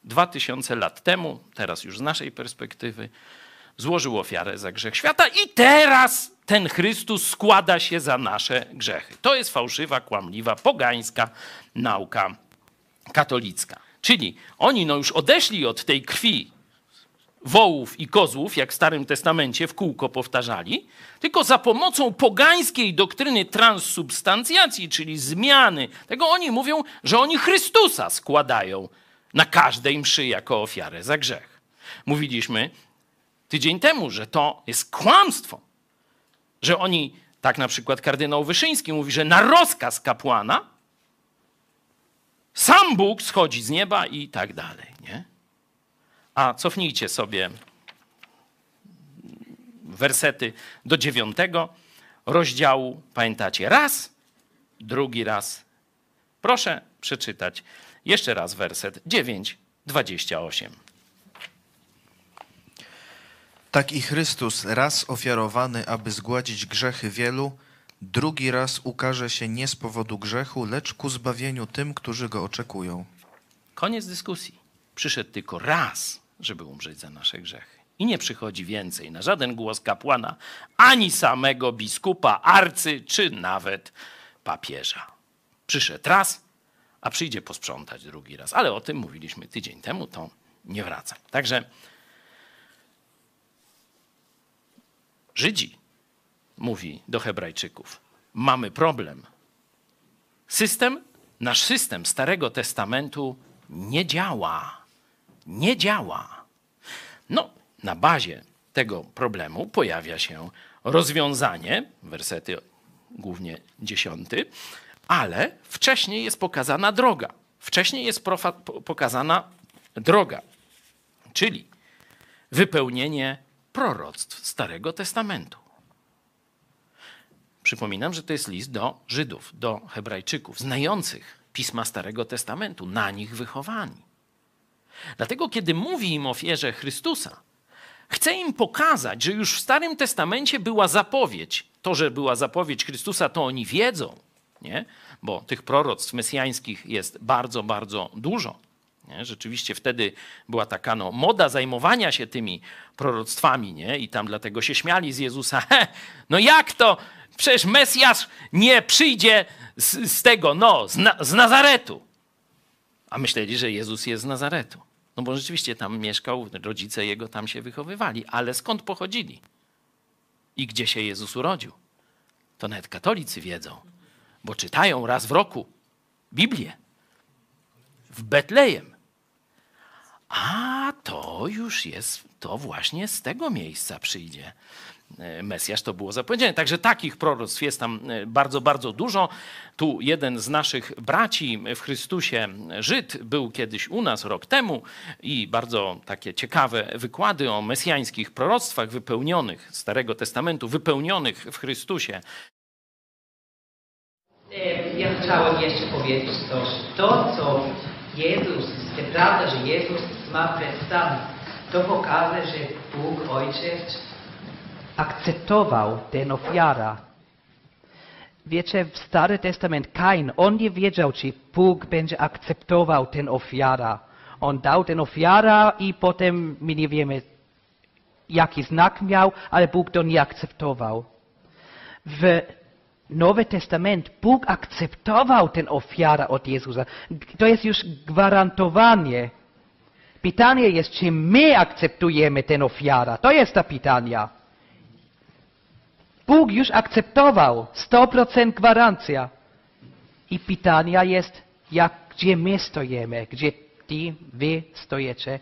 Speaker 1: dwa tysiące lat temu, teraz już z naszej perspektywy, złożył ofiarę za grzech świata i teraz ten Chrystus składa się za nasze grzechy. To jest fałszywa, kłamliwa, pogańska nauka katolicka. Czyli oni no już odeszli od tej krwi wołów i kozłów, jak w Starym Testamencie w kółko powtarzali, tylko za pomocą pogańskiej doktryny transsubstancjacji, czyli zmiany tego, oni mówią, że oni Chrystusa składają na każdej mszy jako ofiarę za grzech. Mówiliśmy tydzień temu, że to jest kłamstwo, że oni, tak na przykład kardynał Wyszyński mówi, że na rozkaz kapłana sam Bóg schodzi z nieba i tak dalej, nie? A cofnijcie sobie wersety do dziewiątego rozdziału. Pamiętacie? Raz, drugi raz. Proszę przeczytać jeszcze raz werset 9, 28.
Speaker 2: Tak i Chrystus raz ofiarowany, aby zgładzić grzechy wielu, drugi raz ukaże się nie z powodu grzechu, lecz ku zbawieniu tym, którzy go oczekują.
Speaker 1: Koniec dyskusji. Przyszedł tylko raz, żeby umrzeć za nasze grzechy. I nie przychodzi więcej na żaden głos kapłana, ani samego biskupa, arcy, czy nawet papieża. Przyszedł raz, a przyjdzie posprzątać drugi raz. Ale o tym mówiliśmy tydzień temu, to nie wracam. Także Żydzi mówi do Hebrajczyków: Mamy problem. System, nasz system Starego Testamentu nie działa. Nie działa. No, na bazie tego problemu pojawia się rozwiązanie, wersety głównie dziesiąty, ale wcześniej jest pokazana droga. Wcześniej jest pokazana droga, czyli wypełnienie proroctw Starego Testamentu. Przypominam, że to jest list do Żydów, do Hebrajczyków, znających pisma Starego Testamentu, na nich wychowani. Dlatego, kiedy mówi im o ofierze Chrystusa, chce im pokazać, że już w Starym Testamencie była zapowiedź. To, że była zapowiedź Chrystusa, to oni wiedzą, nie? bo tych proroctw mesjańskich jest bardzo, bardzo dużo. Nie? Rzeczywiście wtedy była taka no, moda zajmowania się tymi proroctwami nie? i tam dlatego się śmiali z Jezusa. No jak to? Przecież Mesjasz nie przyjdzie z, z tego, no, z, na, z Nazaretu. A myśleli, że Jezus jest z Nazaretu. No bo rzeczywiście tam mieszkał, rodzice jego tam się wychowywali, ale skąd pochodzili? I gdzie się Jezus urodził? To nawet katolicy wiedzą, bo czytają raz w roku Biblię w Betlejem. A to już jest, to właśnie z tego miejsca przyjdzie E, Mesjasz, to było zapowiedziane. Także takich proroctw jest tam e, bardzo, bardzo dużo. Tu jeden z naszych braci w Chrystusie, Żyd, był kiedyś u nas rok temu i bardzo takie ciekawe wykłady o mesjańskich proroctwach wypełnionych Starego Testamentu, wypełnionych w Chrystusie.
Speaker 3: E, ja chciałem jeszcze powiedzieć coś. To, co Jezus, to prawda, że Jezus ma przedstawić, to pokaże, że Bóg Ojciec akceptował tę ofiarę. Wiecie, w Stary Testament Kain, on nie wiedział, czy Bóg będzie akceptował tę ofiarę. On dał tę ofiarę i potem my nie wiemy, jaki znak miał, ale Bóg to nie akceptował. W Nowy Testament Bóg akceptował tę ofiarę od Jezusa. To jest już gwarantowanie. Pytanie jest, czy my akceptujemy tę ofiarę. To jest to pytanie. Bóg już akceptował 100% gwarancja. I pytanie jest, jak, gdzie my stoimy, gdzie ty, wy stoicie.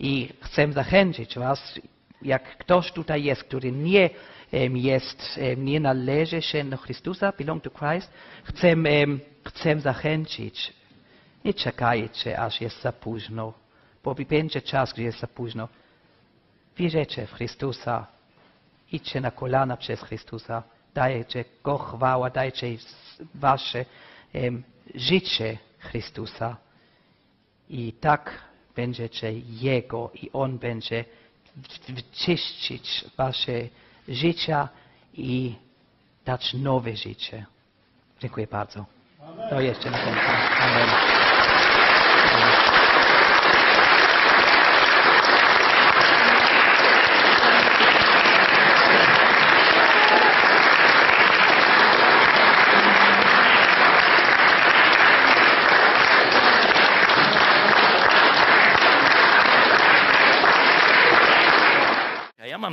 Speaker 3: I chcę zachęcić was, jak ktoś tutaj jest, który nie jest, nie należy się do Chrystusa, belong to Christ, chcę, chcę zachęcić. Nie czekajcie, aż jest za późno, bo będzie czas, gdzie jest za późno. Wierzycie w Chrystusa, idźcie na kolana przez Chrystusa, dajcie Go chwała, dajcie wasze życie Chrystusa i tak będziecie Jego i On będzie czyścić wasze życia i dać nowe życie. Dziękuję bardzo. To jeszcze na. Amen.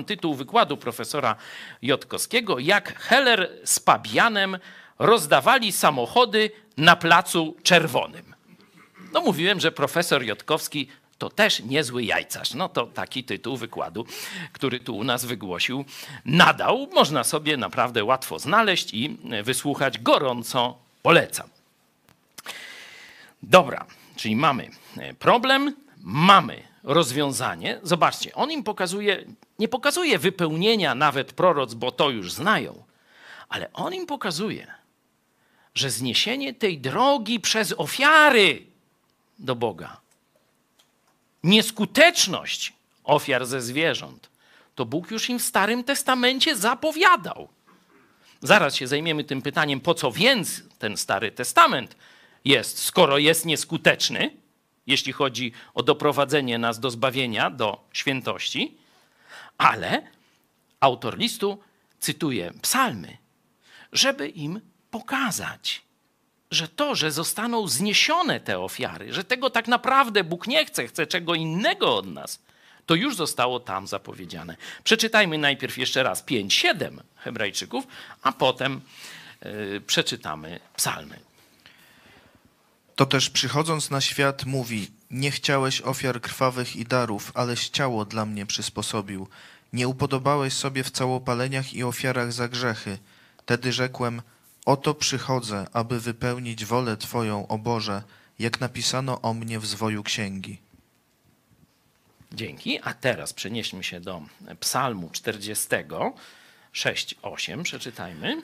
Speaker 1: Tytuł wykładu profesora Jotkowskiego, jak Heller z Pabianem rozdawali samochody na Placu Czerwonym. No mówiłem, że profesor Jotkowski to też niezły jajcarz. No to taki tytuł wykładu, który tu u nas wygłosił, nadał. Można sobie naprawdę łatwo znaleźć i wysłuchać. Gorąco polecam. Dobra, czyli mamy e, problem, mamy rozwiązanie. Zobaczcie, on im pokazuje, nie pokazuje wypełnienia nawet proroc, bo to już znają, ale on im pokazuje, że zniesienie tej drogi przez ofiary do Boga, nieskuteczność ofiar ze zwierząt, to Bóg już im w Starym Testamencie zapowiadał. Zaraz się zajmiemy tym pytaniem, po co więc ten Stary Testament jest, skoro jest nieskuteczny, jeśli chodzi o doprowadzenie nas do zbawienia, do świętości, ale autor listu cytuje psalmy, żeby im pokazać, że to, że zostaną zniesione te ofiary, że tego tak naprawdę Bóg nie chce, chce czego innego od nas, to już zostało tam zapowiedziane. Przeczytajmy najpierw jeszcze raz 5-7 Hebrajczyków, a potem yy, przeczytamy psalmy.
Speaker 2: To też przychodząc na świat mówi, nie chciałeś ofiar krwawych i darów, aleś ciało dla mnie przysposobił. Nie upodobałeś sobie w całopaleniach i ofiarach za grzechy. Tedy rzekłem, oto przychodzę, aby wypełnić wolę Twoją, o Boże, jak napisano o mnie w zwoju księgi.
Speaker 1: Dzięki. A teraz przenieśmy się do Psalmu 40, 6-8. Przeczytajmy.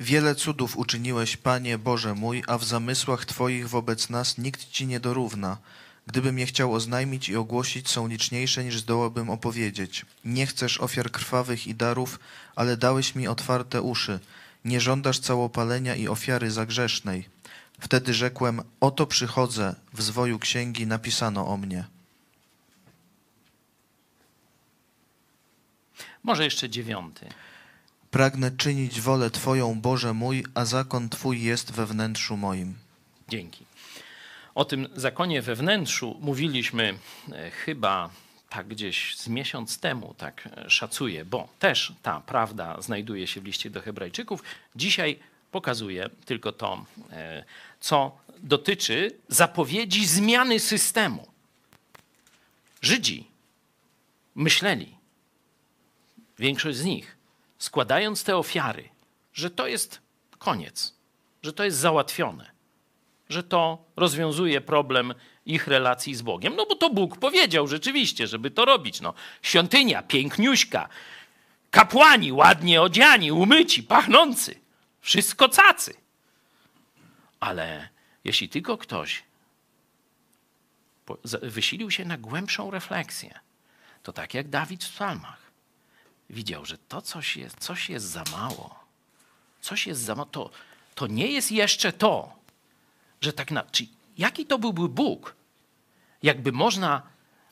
Speaker 2: Wiele cudów uczyniłeś, Panie Boże mój, a w zamysłach Twoich wobec nas nikt Ci nie dorówna. Gdybym je chciał oznajmić i ogłosić, są liczniejsze niż zdołałbym opowiedzieć. Nie chcesz ofiar krwawych i darów, ale dałeś mi otwarte uszy. Nie żądasz całopalenia i ofiary zagrzesznej. Wtedy rzekłem, oto przychodzę, w zwoju księgi napisano o mnie.
Speaker 1: Może jeszcze dziewiąty.
Speaker 2: Pragnę czynić wolę Twoją, Boże mój, a zakon Twój jest we wnętrzu moim.
Speaker 1: Dzięki. O tym zakonie we wnętrzu mówiliśmy e, chyba tak gdzieś z miesiąc temu, tak e, szacuję, bo też ta prawda znajduje się w liście do Hebrajczyków. Dzisiaj pokazuję tylko to, e, co dotyczy zapowiedzi zmiany systemu. Żydzi myśleli, większość z nich, składając te ofiary, że to jest koniec, że to jest załatwione, że to rozwiązuje problem ich relacji z Bogiem. No bo to Bóg powiedział rzeczywiście, żeby to robić. No, świątynia, piękniuśka, kapłani ładnie odziani, umyci, pachnący, wszystko cacy. Ale jeśli tylko ktoś wysilił się na głębszą refleksję, to tak jak Dawid w psalmach, widział, że to coś jest, coś jest za mało. Coś jest za mało. To, to nie jest jeszcze to, że tak na. Czyli jaki to byłby Bóg, jakby można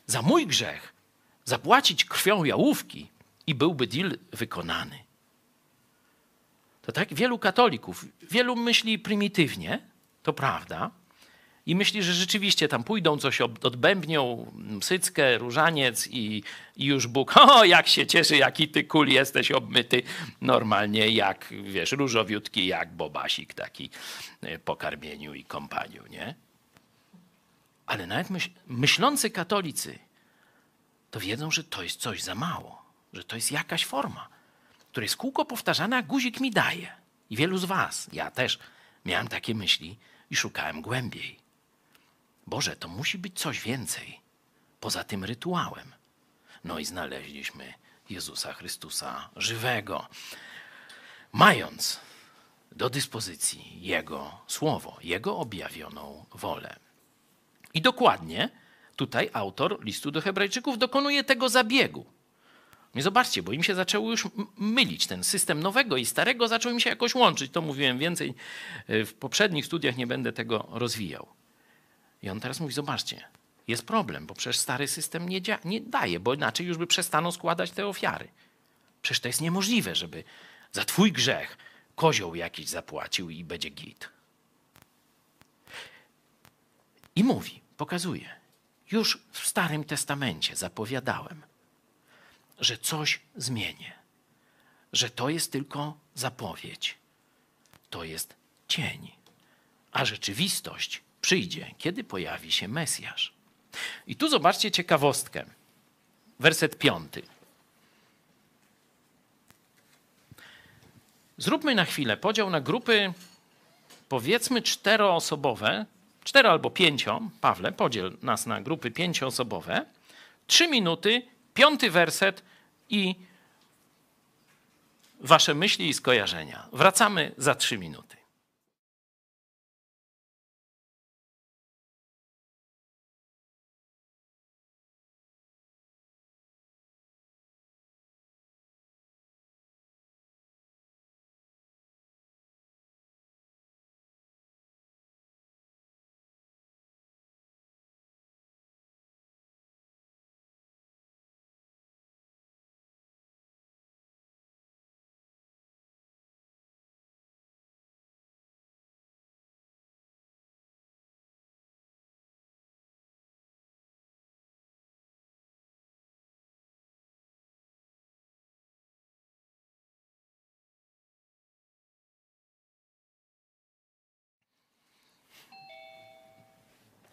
Speaker 1: za mój grzech zapłacić krwią jałówki i byłby deal wykonany. To tak wielu katolików, wielu myśli prymitywnie, to prawda, i myśli, że rzeczywiście tam pójdą, coś odbębnią, syckę, różaniec i, i, już Bóg, o jak się cieszy, jaki ty kul jesteś obmyty, normalnie jak, wiesz, różowiutki, jak bobasik taki e, po karmieniu i kompaniu, nie? Ale nawet myśl, myślący katolicy to wiedzą, że to jest coś za mało, że to jest jakaś forma, która jest kółko powtarzana, a guzik mi daje. I wielu z was, ja też miałem takie myśli i szukałem głębiej. Boże, to musi być coś więcej poza tym rytuałem. No i znaleźliśmy Jezusa Chrystusa żywego, mając do dyspozycji Jego słowo, Jego objawioną wolę. I dokładnie tutaj autor listu do Hebrajczyków dokonuje tego zabiegu. I zobaczcie, bo im się zaczęło już mylić. Ten system nowego i starego zaczął im się jakoś łączyć. To mówiłem więcej w poprzednich studiach, nie będę tego rozwijał. I on teraz mówi: Zobaczcie, jest problem, bo przecież stary system nie, nie daje, bo inaczej już by przestaną składać te ofiary. Przecież to jest niemożliwe, żeby za twój grzech kozioł jakiś zapłacił i będzie git. I mówi, pokazuje, już w Starym Testamencie zapowiadałem, że coś zmienię, że to jest tylko zapowiedź, to jest cień, a rzeczywistość przyjdzie, kiedy pojawi się Mesjasz. I tu zobaczcie ciekawostkę. Werset piąty. Zróbmy na chwilę podział na grupy, powiedzmy czteroosobowe, cztero albo pięcio. Pawle, podziel nas na grupy pięcioosobowe. Trzy minuty, piąty werset i wasze myśli i skojarzenia. Wracamy za trzy minuty.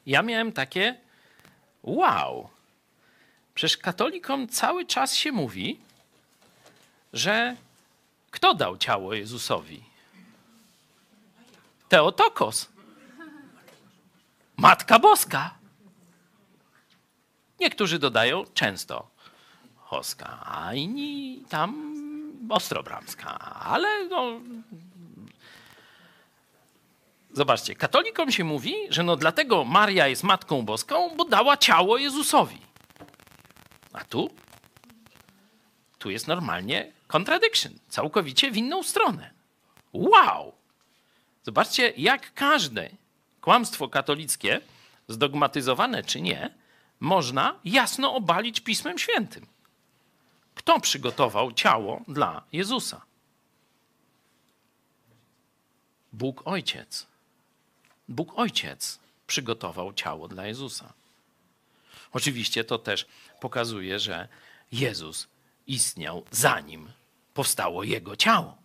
Speaker 1: Ja miałem takie wow. Przecież katolikom cały czas się mówi, że kto dał ciało Jezusowi? Teotokos. Matka Boska. Niektórzy dodają często Hoska, a inni tam Ostrobramska. Ale no, Zobaczcie, katolikom się mówi, że no dlatego Maria jest Matką Boską, bo dała ciało Jezusowi. A tu? Tu jest normalnie contradiction, całkowicie w inną stronę. Wow! Zobaczcie, jak każde kłamstwo katolickie, zdogmatyzowane czy nie, można jasno obalić Pismem Świętym. Kto przygotował ciało dla Jezusa? Bóg Ojciec. Bóg Ojciec przygotował ciało dla Jezusa. Oczywiście to też pokazuje, że Jezus istniał zanim powstało Jego ciało.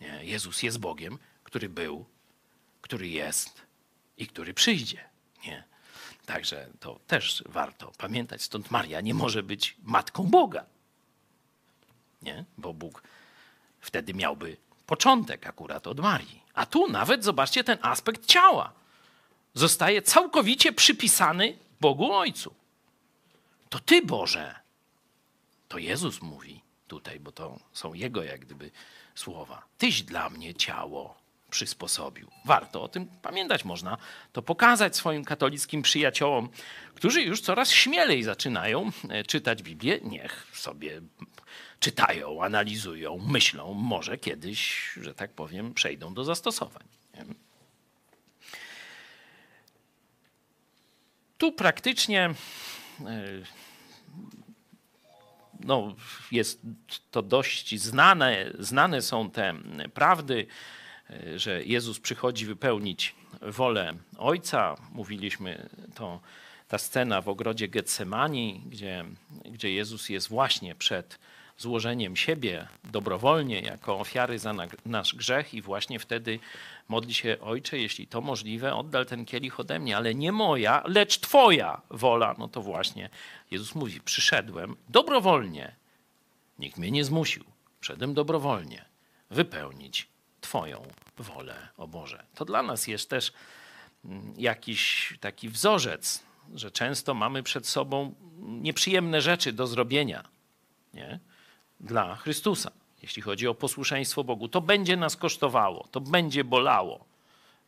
Speaker 1: Nie? Jezus jest Bogiem, który był, który jest i który przyjdzie. Nie? Także to też warto pamiętać. Stąd Maria nie może być matką Boga. Nie? Bo Bóg wtedy miałby początek akurat od Marii. A tu nawet zobaczcie ten aspekt ciała. Zostaje całkowicie przypisany Bogu Ojcu. To Ty, Boże. To Jezus mówi tutaj, bo to są Jego jak gdyby słowa. Tyś dla mnie ciało przysposobił. Warto o tym pamiętać. Można to pokazać swoim katolickim przyjaciołom, którzy już coraz śmielej zaczynają e, czytać Biblię. Niech sobie czytają, analizują, myślą. Może kiedyś, że tak powiem, przejdą do zastosowań. Tu praktycznie e, no, jest to dość znane, znane są te prawdy, e, że Jezus przychodzi wypełnić wolę Ojca. Mówiliśmy to ta scena w ogrodzie Getsemani, gdzie, gdzie Jezus jest właśnie przed złożeniem siebie dobrowolnie jako ofiary za nasz grzech i właśnie wtedy modli się Ojcze, jeśli to możliwe, oddal ten kielich ode mnie, ale nie moja, lecz Twoja wola. No to właśnie Jezus mówi, przyszedłem dobrowolnie. Nikt mnie nie zmusił. Przyszedłem dobrowolnie wypełnić Twoją wolę, o Boże. To dla nas jest też mm, jakiś taki wzorzec, że często mamy przed sobą nieprzyjemne rzeczy do zrobienia. Nie? Dla Chrystusa, jeśli chodzi o posłuszeństwo Bogu. To będzie nas kosztowało, to będzie bolało.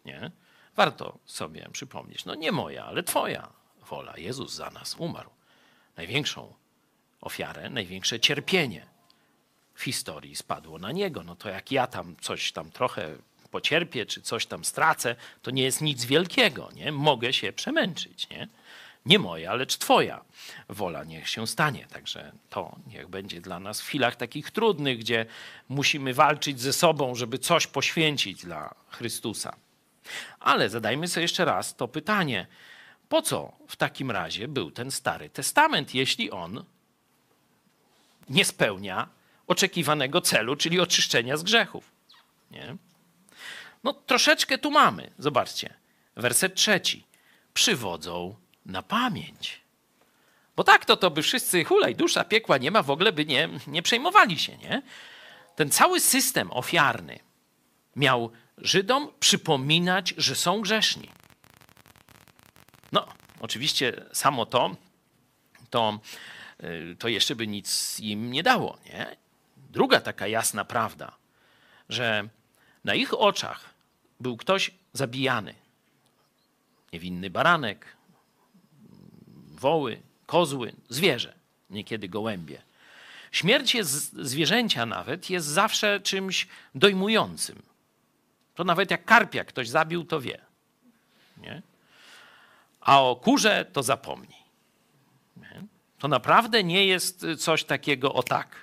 Speaker 1: Nie? Warto sobie przypomnieć, no nie moja, ale Twoja wola. Jezus za nas umarł. Największą ofiarę, największe cierpienie w historii spadło na niego. No to jak ja tam coś tam trochę pocierpię, czy coś tam stracę, to nie jest nic wielkiego, nie? Mogę się przemęczyć, nie? Nie moja, lecz Twoja wola niech się stanie. Także to niech będzie dla nas w chwilach takich trudnych, gdzie musimy walczyć ze sobą, żeby coś poświęcić dla Chrystusa. Ale zadajmy sobie jeszcze raz to pytanie: po co w takim razie był ten Stary Testament, jeśli on nie spełnia oczekiwanego celu, czyli oczyszczenia z grzechów? Nie? No troszeczkę tu mamy. Zobaczcie. Werset trzeci. Przywodzą na pamięć. Bo tak to, to by wszyscy hulaj, dusza piekła nie ma, w ogóle by nie, nie przejmowali się, nie? Ten cały system ofiarny miał Żydom przypominać, że są grzeszni. No, oczywiście samo to, to, y, to jeszcze by nic im nie dało, nie? Druga taka jasna prawda, że na ich oczach był ktoś zabijany. Niewinny baranek, woły, kozły, zwierzę, niekiedy gołębie. Śmierć jest, zwierzęcia nawet jest zawsze czymś dojmującym. To nawet jak karpia ktoś zabił, to wie. Nie? A o kurze to zapomnij. Nie? To naprawdę nie jest coś takiego o tak.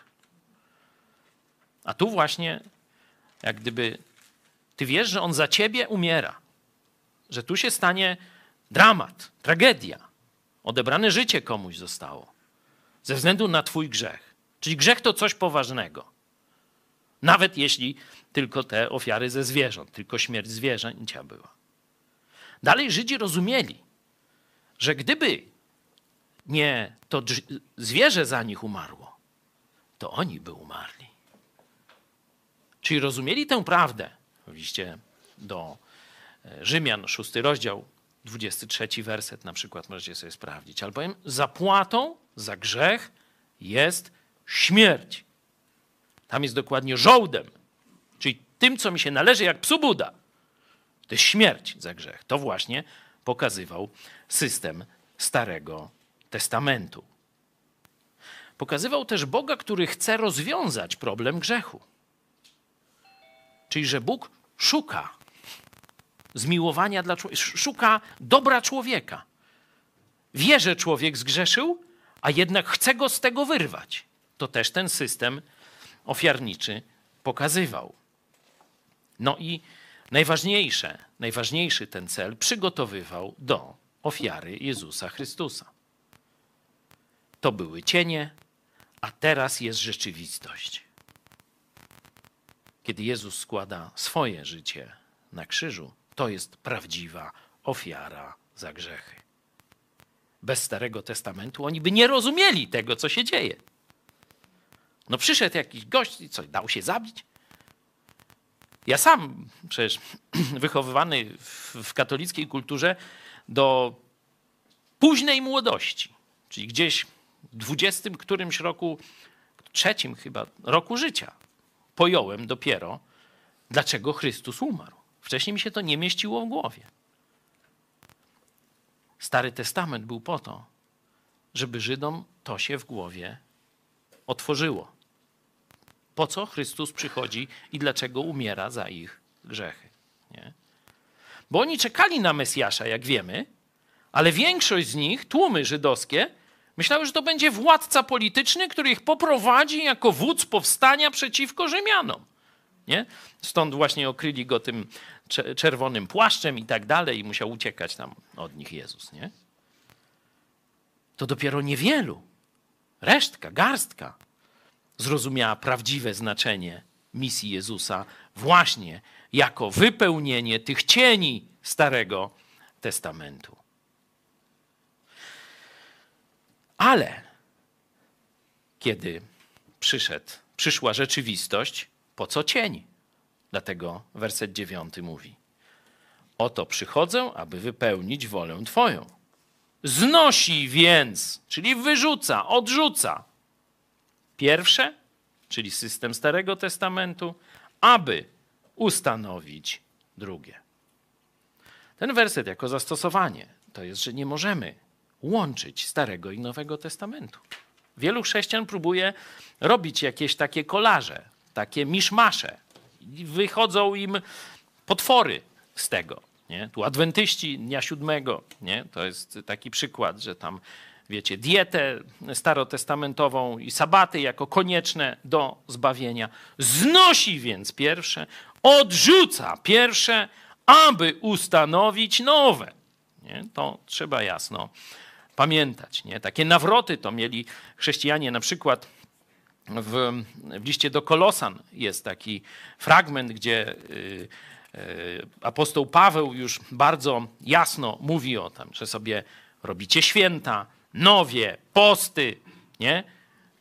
Speaker 1: A tu właśnie, jak gdyby ty wiesz, że on za ciebie umiera, że tu się stanie dramat, tragedia. Odebrane życie komuś zostało ze względu na twój grzech. Czyli grzech to coś poważnego. Nawet jeśli tylko te ofiary ze zwierząt, tylko śmierć zwierzęcia była. Dalej Żydzi rozumieli, że gdyby nie to zwierzę za nich umarło, to oni by umarli. Czyli rozumieli tę prawdę w liście do e, Rzymian, szósty rozdział, 23 werset na przykład możecie sobie sprawdzić. Albowiem zapłatą za grzech jest śmierć. Tam jest dokładnie żołdem, czyli tym, co mi się należy jak psu Buda. To jest śmierć za grzech. To właśnie pokazywał system Starego Testamentu. Pokazywał też Boga, który chce rozwiązać problem grzechu. Czyli, że Bóg szuka zmiłowania dla człowieka, szuka dobra człowieka. Wie, że człowiek zgrzeszył, a jednak chce go z tego wyrwać. To też ten system ofiarniczy pokazywał. No i najważniejsze, najważniejszy ten cel przygotowywał do ofiary Jezusa Chrystusa. To były cienie, a teraz jest rzeczywistość. Kiedy Jezus składa swoje życie na krzyżu, to jest prawdziwa ofiara za grzechy. Bez Starego Testamentu oni by nie rozumieli tego, co się dzieje. No przyszedł jakiś gość i co, dał się zabić? Ja sam przecież wychowywany w, katolickiej kulturze do późnej młodości, czyli gdzieś w dwudziestym którymś roku, trzecim chyba roku życia, pojąłem dopiero, dlaczego Chrystus umarł. Wcześniej mi się to nie mieściło w głowie. Stary Testament był po to, żeby Żydom to się w głowie otworzyło. Po co Chrystus przychodzi i dlaczego umiera za ich grzechy. Nie? Bo oni czekali na Mesjasza, jak wiemy, ale większość z nich, tłumy żydowskie, myślały, że to będzie władca polityczny, który ich poprowadzi jako wódz powstania przeciwko Rzymianom. Nie? Stąd właśnie okryli go tym czerwonym płaszczem i tak dalej i musiał uciekać tam od nich Jezus. Nie? To dopiero niewielu, resztka, garstka zrozumiała prawdziwe znaczenie misji Jezusa właśnie jako wypełnienie tych cieni Starego Testamentu. Ale kiedy przyszedł, przyszła rzeczywistość, po co cień? Dlatego werset dziewiąty mówi: Oto przychodzę, aby wypełnić wolę Twoją. Znosi więc, czyli wyrzuca, odrzuca. Pierwsze, czyli system Starego Testamentu, aby ustanowić drugie. Ten werset jako zastosowanie to jest, że nie możemy łączyć Starego i Nowego Testamentu. Wielu chrześcijan próbuje robić jakieś takie kolaże, takie miszmasze. Wychodzą im potwory z tego. Nie? Tu adwentyści dnia siódmego, nie? to jest taki przykład, że tam wiecie, dietę starotestamentową i sabaty jako konieczne do zbawienia. Znosi więc pierwsze, odrzuca pierwsze, aby ustanowić nowe. Nie? To trzeba jasno pamiętać. Nie? Takie nawroty to mieli chrześcijanie na przykład w, w liście do Kolosan jest taki fragment, gdzie y, y, apostoł Paweł już bardzo jasno mówi o tym, że sobie robicie święta, nowie, posty, nie?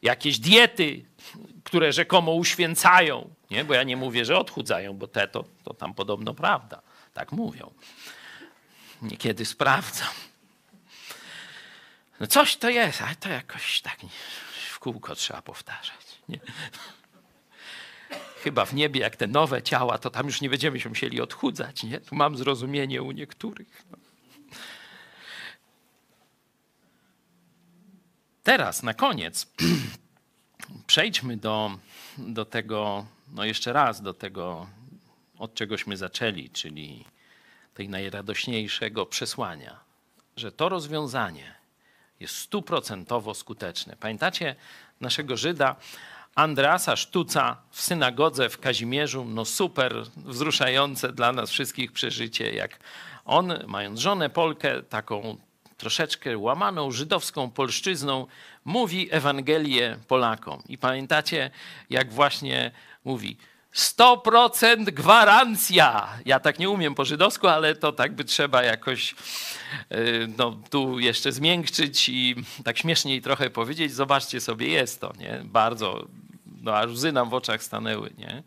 Speaker 1: jakieś diety, które rzekomo uświęcają. Nie? Bo ja nie mówię, że odchudzają, bo te to, to tam podobno prawda. Tak mówią. Niekiedy sprawdzam. No coś to jest, ale to jakoś tak kółko trzeba powtarzać. Nie? Chyba w niebie, jak te nowe ciała, to tam już nie będziemy się musieli odchudzać. Nie? Tu mam zrozumienie u niektórych. Teraz, na koniec, przejdźmy do, do tego, no jeszcze raz, do tego, od czegośmy zaczęli, czyli tej najradośniejszego przesłania, że to rozwiązanie jest stuprocentowo skuteczne. Pamiętacie naszego Żyda Andreasa Sztuca w synagodze w Kazimierzu? No super, wzruszające dla nas wszystkich przeżycie, jak on, mając żonę Polkę, taką troszeczkę łamaną żydowską polszczyzną, mówi Ewangelię Polakom. I pamiętacie, jak właśnie mówi, 100% gwarancja. Ja tak nie umiem po żydowsku, ale to tak by trzeba jakoś y, no, tu jeszcze zmiękczyć i tak śmieszniej trochę powiedzieć. Zobaczcie sobie, jest to, nie? Bardzo, no aż łzy nam w oczach stanęły, nie?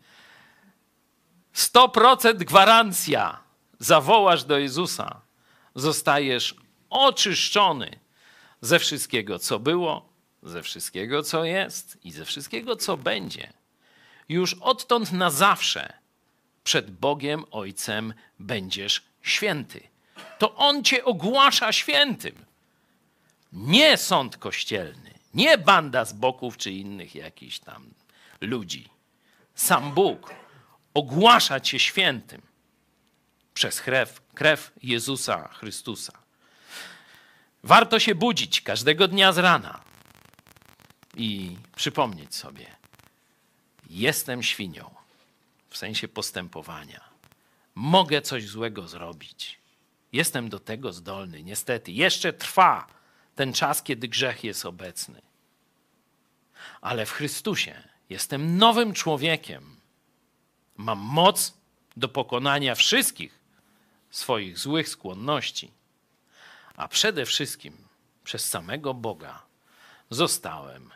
Speaker 1: 100% gwarancja. Zawołasz do Jezusa, zostajesz oczyszczony ze wszystkiego, co było, ze wszystkiego, co jest i ze wszystkiego, co będzie już odtąd na zawsze przed Bogiem Ojcem będziesz święty. To On cię ogłasza świętym. Nie sąd kościelny, nie banda z boków czy innych jakichś tam ludzi. Sam Bóg ogłasza cię świętym przez krew, krew Jezusa Chrystusa. Warto się budzić każdego dnia z rana i przypomnieć sobie, jestem świnią w sensie postępowania. Mogę coś złego zrobić. Jestem do tego zdolny. Niestety, jeszcze trwa ten czas, kiedy grzech jest obecny. Ale w Chrystusie jestem nowym człowiekiem. Mam moc do pokonania wszystkich swoich złych skłonności. A przede wszystkim przez samego Boga zostałem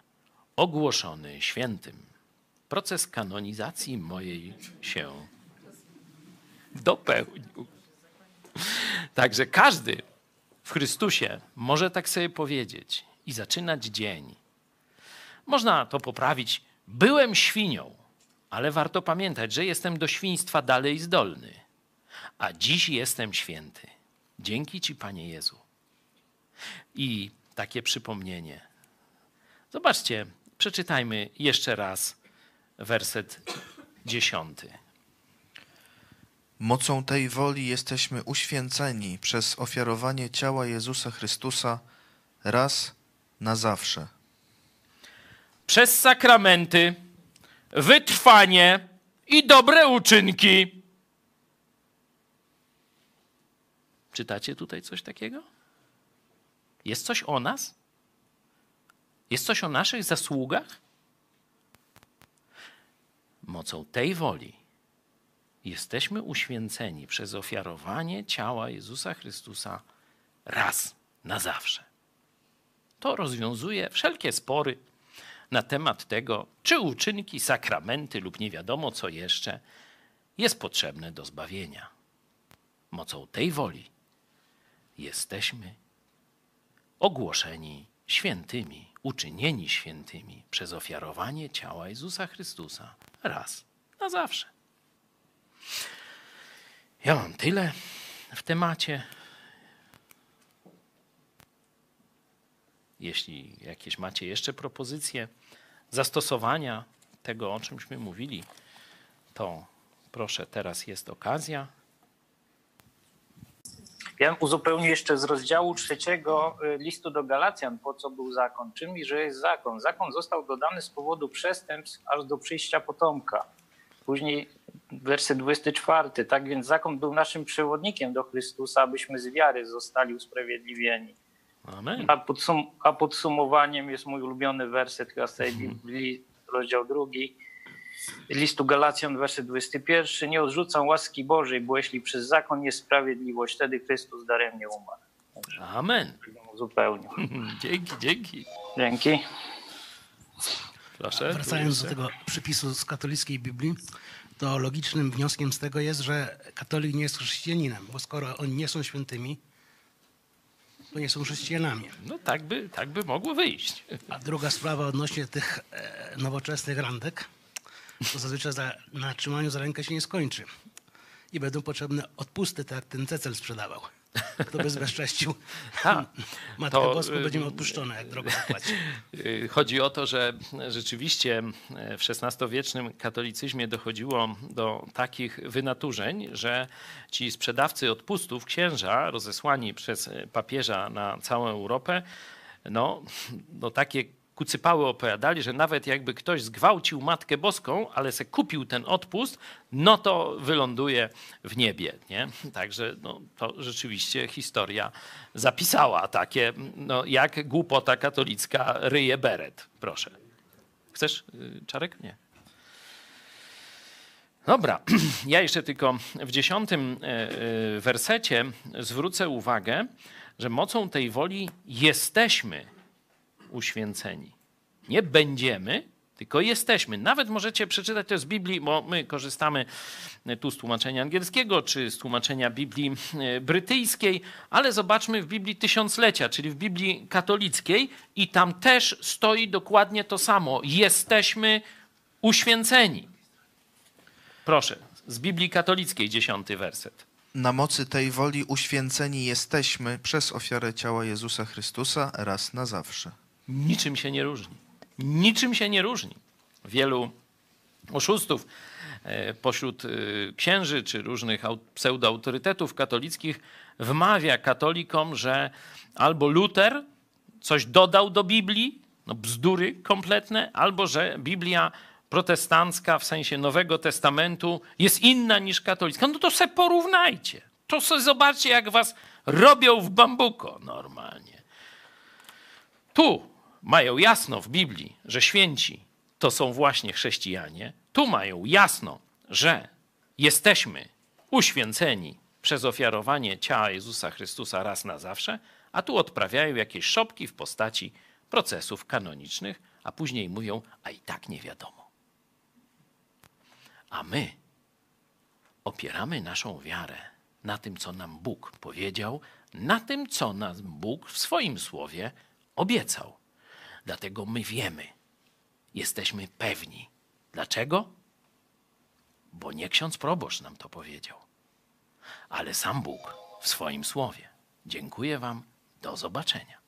Speaker 1: ogłoszony świętym proces kanonizacji mojej się dopełnił. Także każdy w Chrystusie może tak sobie powiedzieć i zaczynać dzień. Można to poprawić. Byłem świnią, ale warto pamiętać, że jestem do świństwa dalej zdolny. A dziś jestem święty. Dzięki Ci, Panie Jezu. I takie przypomnienie. Zobaczcie, przeczytajmy jeszcze raz werset dziesiąty.
Speaker 2: Mocą tej woli jesteśmy uświęceni przez ofiarowanie ciała Jezusa Chrystusa raz na zawsze.
Speaker 1: Przez sakramenty, wytrwanie i dobre uczynki. Czytacie tutaj coś takiego? Jest coś o nas? Jest coś o naszych zasługach? Mocą tej woli jesteśmy uświęceni przez ofiarowanie ciała Jezusa Chrystusa raz na zawsze. To rozwiązuje wszelkie spory na temat tego, czy uczynki, sakramenty lub nie wiadomo co jeszcze jest potrzebne do zbawienia. Mocą tej woli jesteśmy ogłoszeni świętymi, uczynieni świętymi przez ofiarowanie ciała Jezusa Chrystusa raz na zawsze. Ja mam tyle w temacie. Jeśli jakieś macie jeszcze propozycje zastosowania tego, o czymśmy mówili, to proszę, teraz jest okazja.
Speaker 4: Ja bym uzupełnił jeszcze z rozdziału trzeciego y, listu do Galacjan, po co był zakon, czym i że jest zakon. Zakon został dodany z powodu przestępstw aż do przyjścia potomka. Później werset 24. Tak więc zakon był naszym przewodnikiem do Chrystusa, abyśmy z wiary zostali usprawiedliwieni.
Speaker 1: Amen.
Speaker 4: A, podsum a podsumowaniem jest mój ulubiony werset chyba z tej Biblii, rozdział drugi. Listu Galacjan, werset 21. Nie odrzucam łaski Bożej, bo jeśli przez zakon jest sprawiedliwość, wtedy Chrystus daremnie umarł.
Speaker 1: Amen.
Speaker 4: Zupełnie.
Speaker 1: Dzięki, dzięki.
Speaker 4: Dzięki.
Speaker 1: Proszę.
Speaker 5: Wracając do tego przypisu z katolickiej Biblii, to logicznym wnioskiem z tego jest, że katolik nie jest chrześcijaninem, bo skoro oni nie są świętymi, to nie są chrześcijanami.
Speaker 1: No tak by, tak by mogło wyjść.
Speaker 5: A druga sprawa odnośnie tych e, nowoczesnych randek, to zazwyczaj za, na trzymaniu za rękę się nie skończy. I będą potrzebne odpusty, tak jak ten Cecel sprzedawał. Kto by zbezcześcił
Speaker 1: A,
Speaker 5: Matkę
Speaker 1: to,
Speaker 5: Boską,
Speaker 1: y,
Speaker 5: będzie miał odpuszczone, jak drogo zapłaci.
Speaker 1: Y, Chodzi o to, że rzeczywiście w XVI-wiecznym katolicyzmie dochodziło do takich wynaturzeń, że ci sprzedawcy odpustów, księża rozesłani przez papieża na całą Europę, no, no takie kucypały opowiadali, że nawet jakby ktoś zgwałcił Matkę Boską, ale se kupił ten odpust, no to wyląduje w niebie. Nie? Także no, to rzeczywiście historia zapisała takie, no, jak głupota katolicka ryje beret. Proszę. Chcesz, y, Czarek? Nie. Dobra, ja jeszcze tylko w dziesiątym e, e, wersecie zwrócę uwagę, że mocą tej woli jesteśmy uświęceni. Nie będziemy, tylko jesteśmy. Nawet możecie przeczytać to z Biblii, bo my korzystamy tu z tłumaczenia angielskiego, czy z tłumaczenia Biblii e, brytyjskiej, ale zobaczmy w Biblii Tysiąclecia, czyli w Biblii katolickiej i tam też stoi dokładnie to samo. Jesteśmy uświęceni. Proszę, z Biblii katolickiej, dziesiąty werset.
Speaker 2: Na mocy tej woli uświęceni jesteśmy przez ofiarę ciała Jezusa Chrystusa raz na zawsze.
Speaker 1: Niczym się nie różni. Niczym się nie różni. Wielu oszustów e, pośród e, księży czy różnych au- pseudoautorytetów katolickich wmawia katolikom, że albo Luter coś dodał do Biblii, no bzdury kompletne, albo że Biblia protestancka w sensie Nowego Testamentu jest inna niż katolicka. No to se porównajcie. To se zobaczcie, jak was robią w bambuko normalnie. Tu mają jasno w Biblii, że święci to są właśnie chrześcijanie. Tu mają jasno, że jesteśmy uświęceni przez ofiarowanie ciała Jezusa Chrystusa raz na zawsze, a tu odprawiają jakieś szopki w postaci procesów kanonicznych, a później mówią, a i tak nie wiadomo. A my opieramy naszą wiarę na tym, co nam Bóg powiedział, na tym, co nam Bóg w swoim słowie obiecał. Dlatego my wiemy, jesteśmy pewni. Dlaczego? Bo nie ksiądz proboszcz nam to powiedział, ale sam Bóg w swoim słowie. Dziękuję Wam. Do zobaczenia.